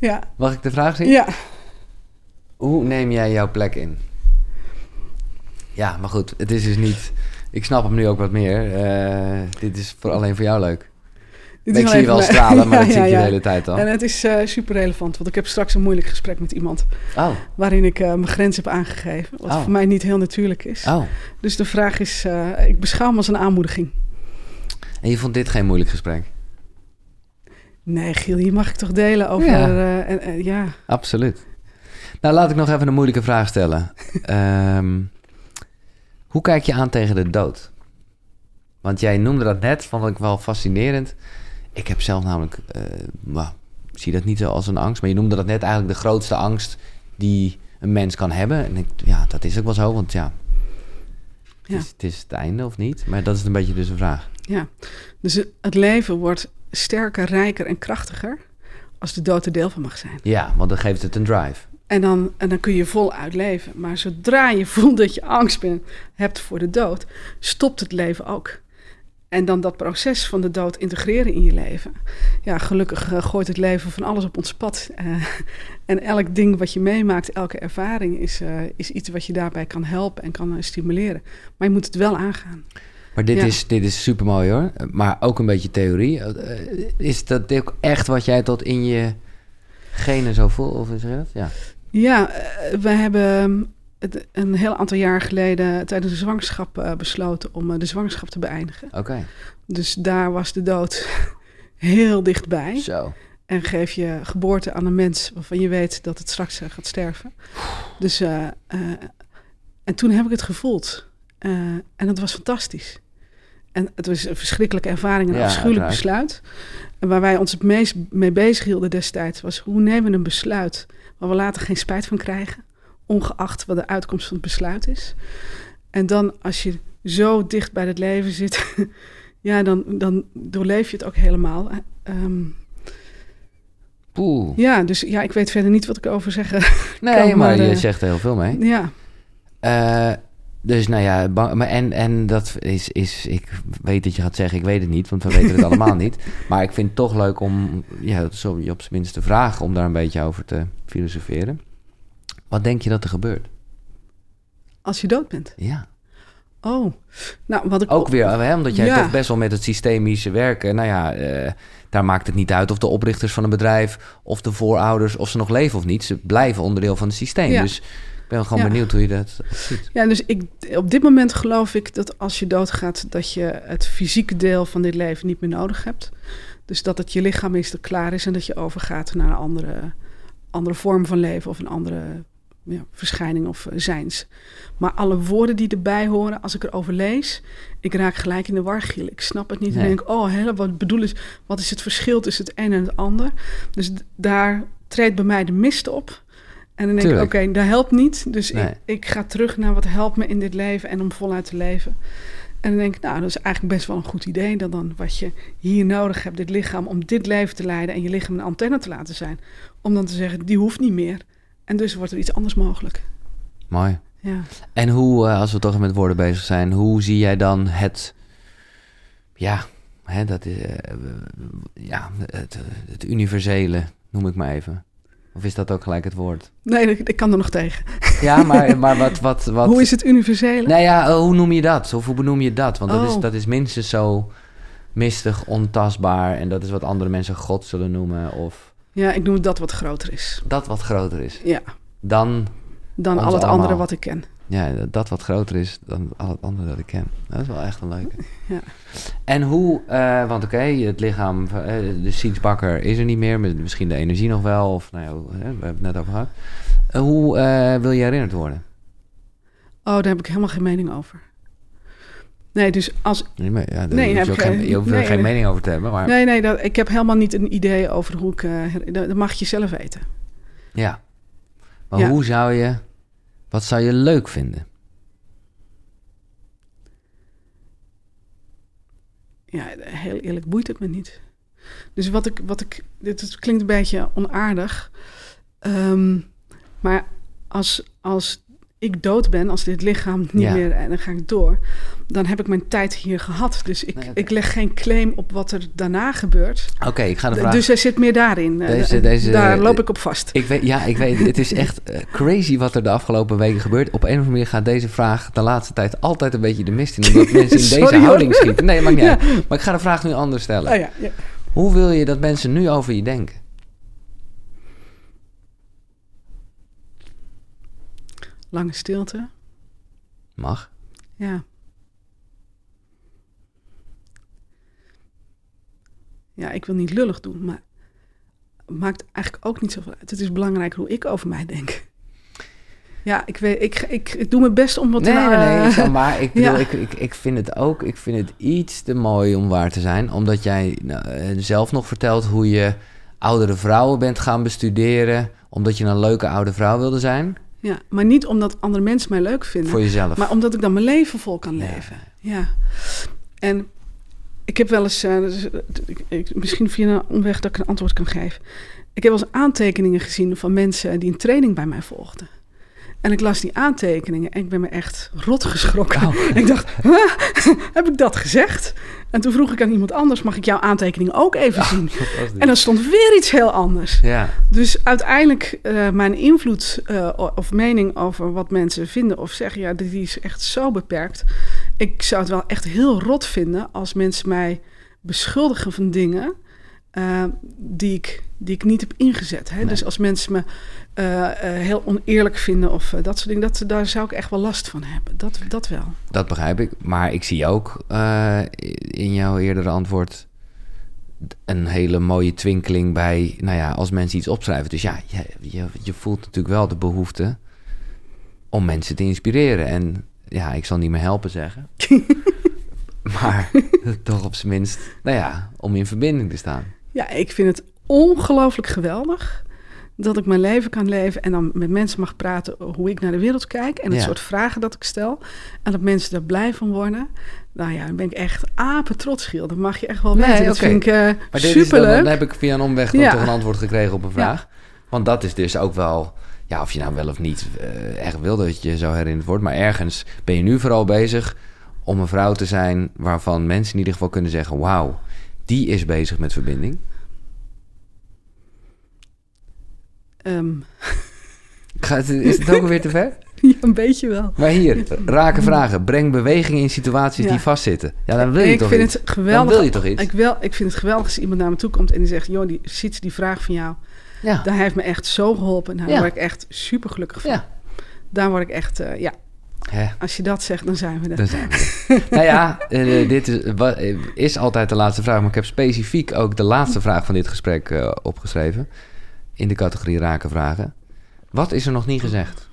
ja. Mag ik de vraag zien? Ja. Hoe neem jij jouw plek in? Ja, maar goed, het is dus niet... Ik snap hem nu ook wat meer. Uh, dit is voor alleen voor jou leuk. Ik zie je wel stralen, maar ja, dat zie ik je de hele tijd al. En het is uh, super relevant, want ik heb straks een moeilijk gesprek met iemand. Oh. Waarin ik uh, mijn grens heb aangegeven, wat oh. voor mij niet heel natuurlijk is. Oh. Dus de vraag is, uh, ik beschouw hem als een aanmoediging. En je vond dit geen moeilijk gesprek? Nee, Giel, hier mag ik toch delen over... Ja, ja. absoluut. Nou, laat ik nog even een moeilijke vraag stellen. um, hoe kijk je aan tegen de dood? Want jij noemde dat net, vond ik wel fascinerend. Ik heb zelf namelijk, uh, zie dat niet zo als een angst, maar je noemde dat net eigenlijk de grootste angst die een mens kan hebben. En ik, ja, dat is ook wel zo, want ja, het, ja. Is, het is het einde of niet? Maar dat is een beetje dus een vraag. Ja, dus het leven wordt sterker, rijker en krachtiger als de dood er deel van mag zijn. Ja, want dan geeft het een drive. En dan, en dan kun je voluit leven. Maar zodra je voelt dat je angst bent, hebt voor de dood, stopt het leven ook. En dan dat proces van de dood integreren in je leven. Ja, gelukkig uh, gooit het leven van alles op ons pad. Uh, en elk ding wat je meemaakt, elke ervaring, is, uh, is iets wat je daarbij kan helpen en kan stimuleren. Maar je moet het wel aangaan. Maar dit, is, dit is super mooi hoor. Maar ook een beetje theorie. Is dat ook echt wat jij tot in je genen zo voelt? Of is dat? Ja. Ja, we hebben een heel aantal jaar geleden tijdens de zwangerschap uh, besloten om uh, de zwangerschap te beëindigen. Oké. Dus daar was de dood heel dichtbij. Zo. En geef je geboorte aan een mens waarvan je weet dat het straks uh, gaat sterven. Dus, en toen heb ik het gevoeld. en het was fantastisch. En het was een verschrikkelijke ervaring en een ja, afschuwelijk besluit. En waar wij ons het meest mee bezig hielden destijds was hoe nemen we een besluit waar we later geen spijt van krijgen ongeacht wat de uitkomst van het besluit is. En dan als je zo dicht bij het leven zit, ja, dan, dan doorleef je het ook helemaal. Um, Ja, dus ja, ik weet verder niet wat ik over zeggen Nee, kan, maar, je uh, zegt er heel veel mee. Ja. Uh, dus nou ja, maar en, en dat is, is, ik weet dat je gaat zeggen, ik weet het niet, want we weten het allemaal niet. Maar ik vind het toch leuk om, ja, zo op zijn minst te vragen, om daar een beetje over te filosoferen. Wat denk je dat er gebeurt? Als je dood bent? Ja. Oh, nou wat ik... Ook weer, hè, omdat jij toch best wel met het systemische werken... Nou ja, uh, daar maakt het niet uit of de oprichters van een bedrijf... of de voorouders, of ze nog leven of niet. Ze blijven onderdeel van het systeem. Ja. Dus ik ben gewoon benieuwd hoe je dat ziet. Ja, dus ik, op dit moment geloof ik dat als je doodgaat... dat je het fysieke deel van dit leven niet meer nodig hebt. Dus dat het je lichaam is klaar is... en dat je overgaat naar een andere, andere vorm van leven... of een andere ja, verschijning of uh, zijns. Maar alle woorden die erbij horen, als ik erover lees, ik raak gelijk in de war, Giel. Ik snap het niet en denk, oh, wat bedoel is, wat is het verschil tussen het een en het ander? Dus daar treedt bij mij de mist op. En dan denk ik, oké, dat helpt niet. Dus ik, ik ga terug naar wat helpt me in dit leven en om voluit te leven. En dan denk ik, nou, dat is eigenlijk best wel een goed idee. Dat dan wat je hier nodig hebt, dit lichaam, om dit leven te leiden en je lichaam een antenne te laten zijn. Om dan te zeggen, die hoeft niet meer. En dus wordt er iets anders mogelijk. Mooi. Ja. En hoe, eh, als we toch met woorden bezig zijn, hoe zie jij dan het, ja, hè, dat is, uh, ja, het, het universele, noem ik maar even. Of is dat ook gelijk het woord? Nee, ik, ik kan er nog tegen. Ja, maar, maar wat, wat, wat... Hoe is het universele? Nou ja, eh, hoe noem je dat? Of hoe benoem je dat? Want dat, is, oh. dat is minstens zo mistig, ontastbaar. En dat is wat andere mensen God zullen noemen. Of... Ja, ik noem het dat wat groter is. Dat wat groter is. Ja. Dan. Dan al het andere wat ik ken. Ja, dat wat groter is dan al het andere dat ik ken. Dat is wel echt een leuke. Ja. En hoe, uh, want oké, het lichaam, uh, de sietsbakker is er niet meer, misschien de energie nog wel, of nou ja, we hebben het net over gehad. Uh, hoe wil je herinnerd worden? Oh, daar heb ik helemaal geen mening over. Nee, dus als... Nee, maar ja, daar Nee, hoef heb je, ook geen, je hoeft er nee, geen mening over te hebben. Maar Nee, nee, dat, ik heb helemaal niet een idee over hoe ik... eh, dat mag je zelf weten. ja. Maar Ja. hoe zou je... Wat zou je leuk vinden? Ja, heel eerlijk boeit het me niet. Dus wat ik, wat ik, dit klinkt een beetje onaardig, Ehm, maar als, als ik dood ben, als dit lichaam niet Ja. meer en dan ga ik door, dan heb ik mijn tijd hier gehad. Dus ik, Nee, oké. ik leg geen claim op wat er daarna gebeurt. Oké, ik ga de vraag... Dus er zit meer daarin. Eh, Deze- eh, deze- Daar loop ik op vast. Ik weet, ja, ik weet, het is echt eh, crazy wat er de afgelopen weken gebeurt. Op een of andere manier gaat deze vraag de laatste tijd altijd een beetje de mist in. Omdat mensen in Sorry, deze hoor. houding schieten. Nee, maakt niet Ja. uit. Maar ik ga de vraag nu anders stellen. Oh ja. Hoe wil je dat mensen nu over je denken? Lange stilte. Mag. Ja. Ja, ik wil niet lullig doen, maar het maakt eigenlijk ook niet zoveel uit. Het is belangrijk hoe ik over mij denk. Ja, ik, weet, ik, ik, ik doe mijn best om wat Nee, te... nee, nee. snap maar ik, bedoel, ja. ik, ik, ik vind het ook ik vind het iets te mooi om waar te zijn. Omdat jij nou, eh, zelf nog vertelt hoe je oudere vrouwen bent gaan bestuderen. Omdat je een leuke oude vrouw wilde zijn. Ja, maar niet omdat andere mensen mij leuk vinden. Voor jezelf. Maar omdat ik dan mijn leven vol kan leven. Ja. En ik heb wel eens, dus, eh, ik- ik- misschien via een omweg dat ik een antwoord kan geven. Ik heb wel eens aantekeningen gezien van mensen die een training bij mij volgden. En ik las die aantekeningen en ik ben me echt rot geschrokken. Oh. Ik dacht, "Huh? heb ik dat gezegd? En toen vroeg ik aan iemand anders, mag ik jouw aantekening ook even zien? En dan stond weer iets heel anders. Ja, Dus uiteindelijk, eh, mijn invloed eh, of mening over wat mensen vinden of zeggen, ja, die is echt zo beperkt. Ik zou het wel echt heel rot vinden als mensen mij beschuldigen van dingen eh, die, ik, die ik niet heb ingezet. Hè? Nee. Dus als mensen me eh, eh, heel oneerlijk vinden of dat soort dingen, dat, daar zou ik echt wel last van hebben. Dat, dat wel. dat begrijp ik. Maar ik zie ook in jouw eerdere antwoord een hele mooie twinkeling bij, nou ja, als mensen iets opschrijven. Dus ja, je, je, je voelt natuurlijk wel de behoefte om mensen te inspireren. En ja, ik zal niet meer helpen zeggen. maar toch op zijn minst, nou ja, om in verbinding te staan. Ja, ik vind het ongelooflijk geweldig dat ik mijn leven kan leven en dan met mensen mag praten hoe ik naar de wereld kijk en het Ja. soort vragen dat ik stel. En dat mensen er blij van worden. Nou ja, dan ben ik echt apen trots, Giel. Dat mag je echt wel Nee, weten. Dat vind ik eh Maar dit is dan, superleuk. dan heb ik via een omweg dan Ja. toch een antwoord gekregen op een vraag. Want dat is dus ook wel, ja, of je nou wel of niet echt wil dat je zo herinnerd wordt. Maar ergens ben je nu vooral bezig om een vrouw te zijn waarvan mensen in ieder geval kunnen zeggen: Wauw, die is bezig met verbinding. Ehm, Gaat, is het ook alweer te ver? ja, een beetje wel. Maar hier, rake vragen. Breng beweging in situaties Ja. die vastzitten. Ja, dan wil je ik toch vind iets? het geweldig. Dan wil je toch iets? Ik, wel, ik vind het geweldig als iemand naar me toe komt en die zegt: Joh, die, ziet die vraag van jou. Ja. Daar heeft me echt zo geholpen. Daar Ja. word ik echt super gelukkig van. ja. Daar word ik echt, eh, ja, Hè. als je dat zegt, dan zijn we er. Daar zijn we. er. nou ja, eh, dit is, eh, is altijd de laatste vraag. Maar ik heb specifiek ook de laatste vraag van dit gesprek eh, opgeschreven. In de categorie raken vragen. Wat is er nog niet gezegd?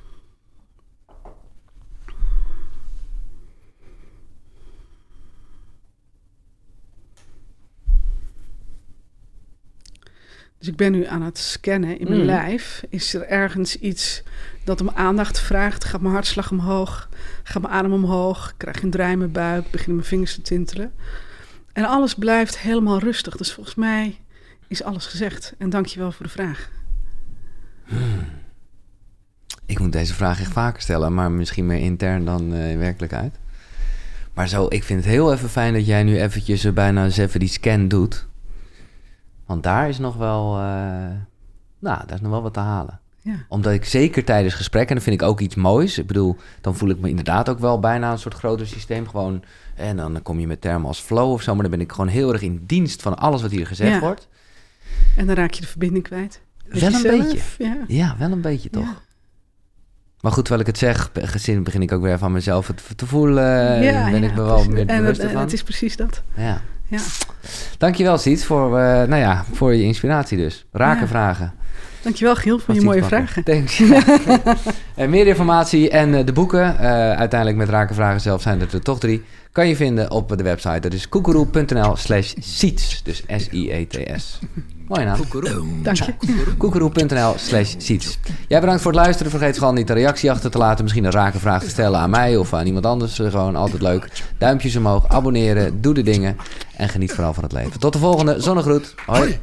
Dus ik ben nu aan het scannen in mijn Mm. lijf. Is er ergens iets dat om aandacht vraagt? Gaat mijn hartslag omhoog? Gaat mijn adem omhoog? Krijg ik een draai in mijn buik? Beginnen mijn vingers te tintelen? En alles blijft helemaal rustig. Dus volgens mij is alles gezegd. En dank je wel voor de vraag. Ik moet deze vraag echt vaker stellen, maar misschien meer intern dan eh, in werkelijkheid. Maar zo, ik vind het heel even fijn dat jij nu eventjes bijna eens even die scan doet. Want daar is nog wel, eh, nou, daar is nog wel wat te halen. Ja. Omdat ik zeker tijdens gesprekken, en dat vind ik ook iets moois. Ik bedoel, dan voel ik me inderdaad ook wel bijna een soort groter systeem. Gewoon, en dan kom je met termen als flow of zo. Maar dan ben ik gewoon heel erg in dienst van alles wat hier gezegd Ja. wordt. En dan raak je de verbinding kwijt. Met Wel een beetje. Ja. Ja, wel een beetje toch. Maar goed, terwijl ik het zeg, gezin begin ik ook weer van mezelf te voelen. Ja, ben ja, ik me wel meer en bewust het, en van. het is precies dat. Ja. Ja. Dankjewel, Siets, voor, eh, nou ja, voor je inspiratie dus. Raken Ja. vragen. Dankjewel Giel voor je mooie vragen. Thanks. en meer informatie en de boeken, uiteindelijk met raken vragen zelf zijn er toch drie, kan je vinden op de website. Dat is koekeroe.nl slash seats, dus S-I-E-T-S. Mooi naam. Dank je. Koekeroe.nl slash seats. Jij bedankt voor het luisteren. Vergeet vooral niet de reactie achter te laten. Misschien een rake vraag te stellen aan mij of aan iemand anders. Gewoon altijd leuk. Duimpjes omhoog, abonneren, doe de dingen. En geniet vooral van het leven. Tot de volgende. Zonnegroet. Hoi.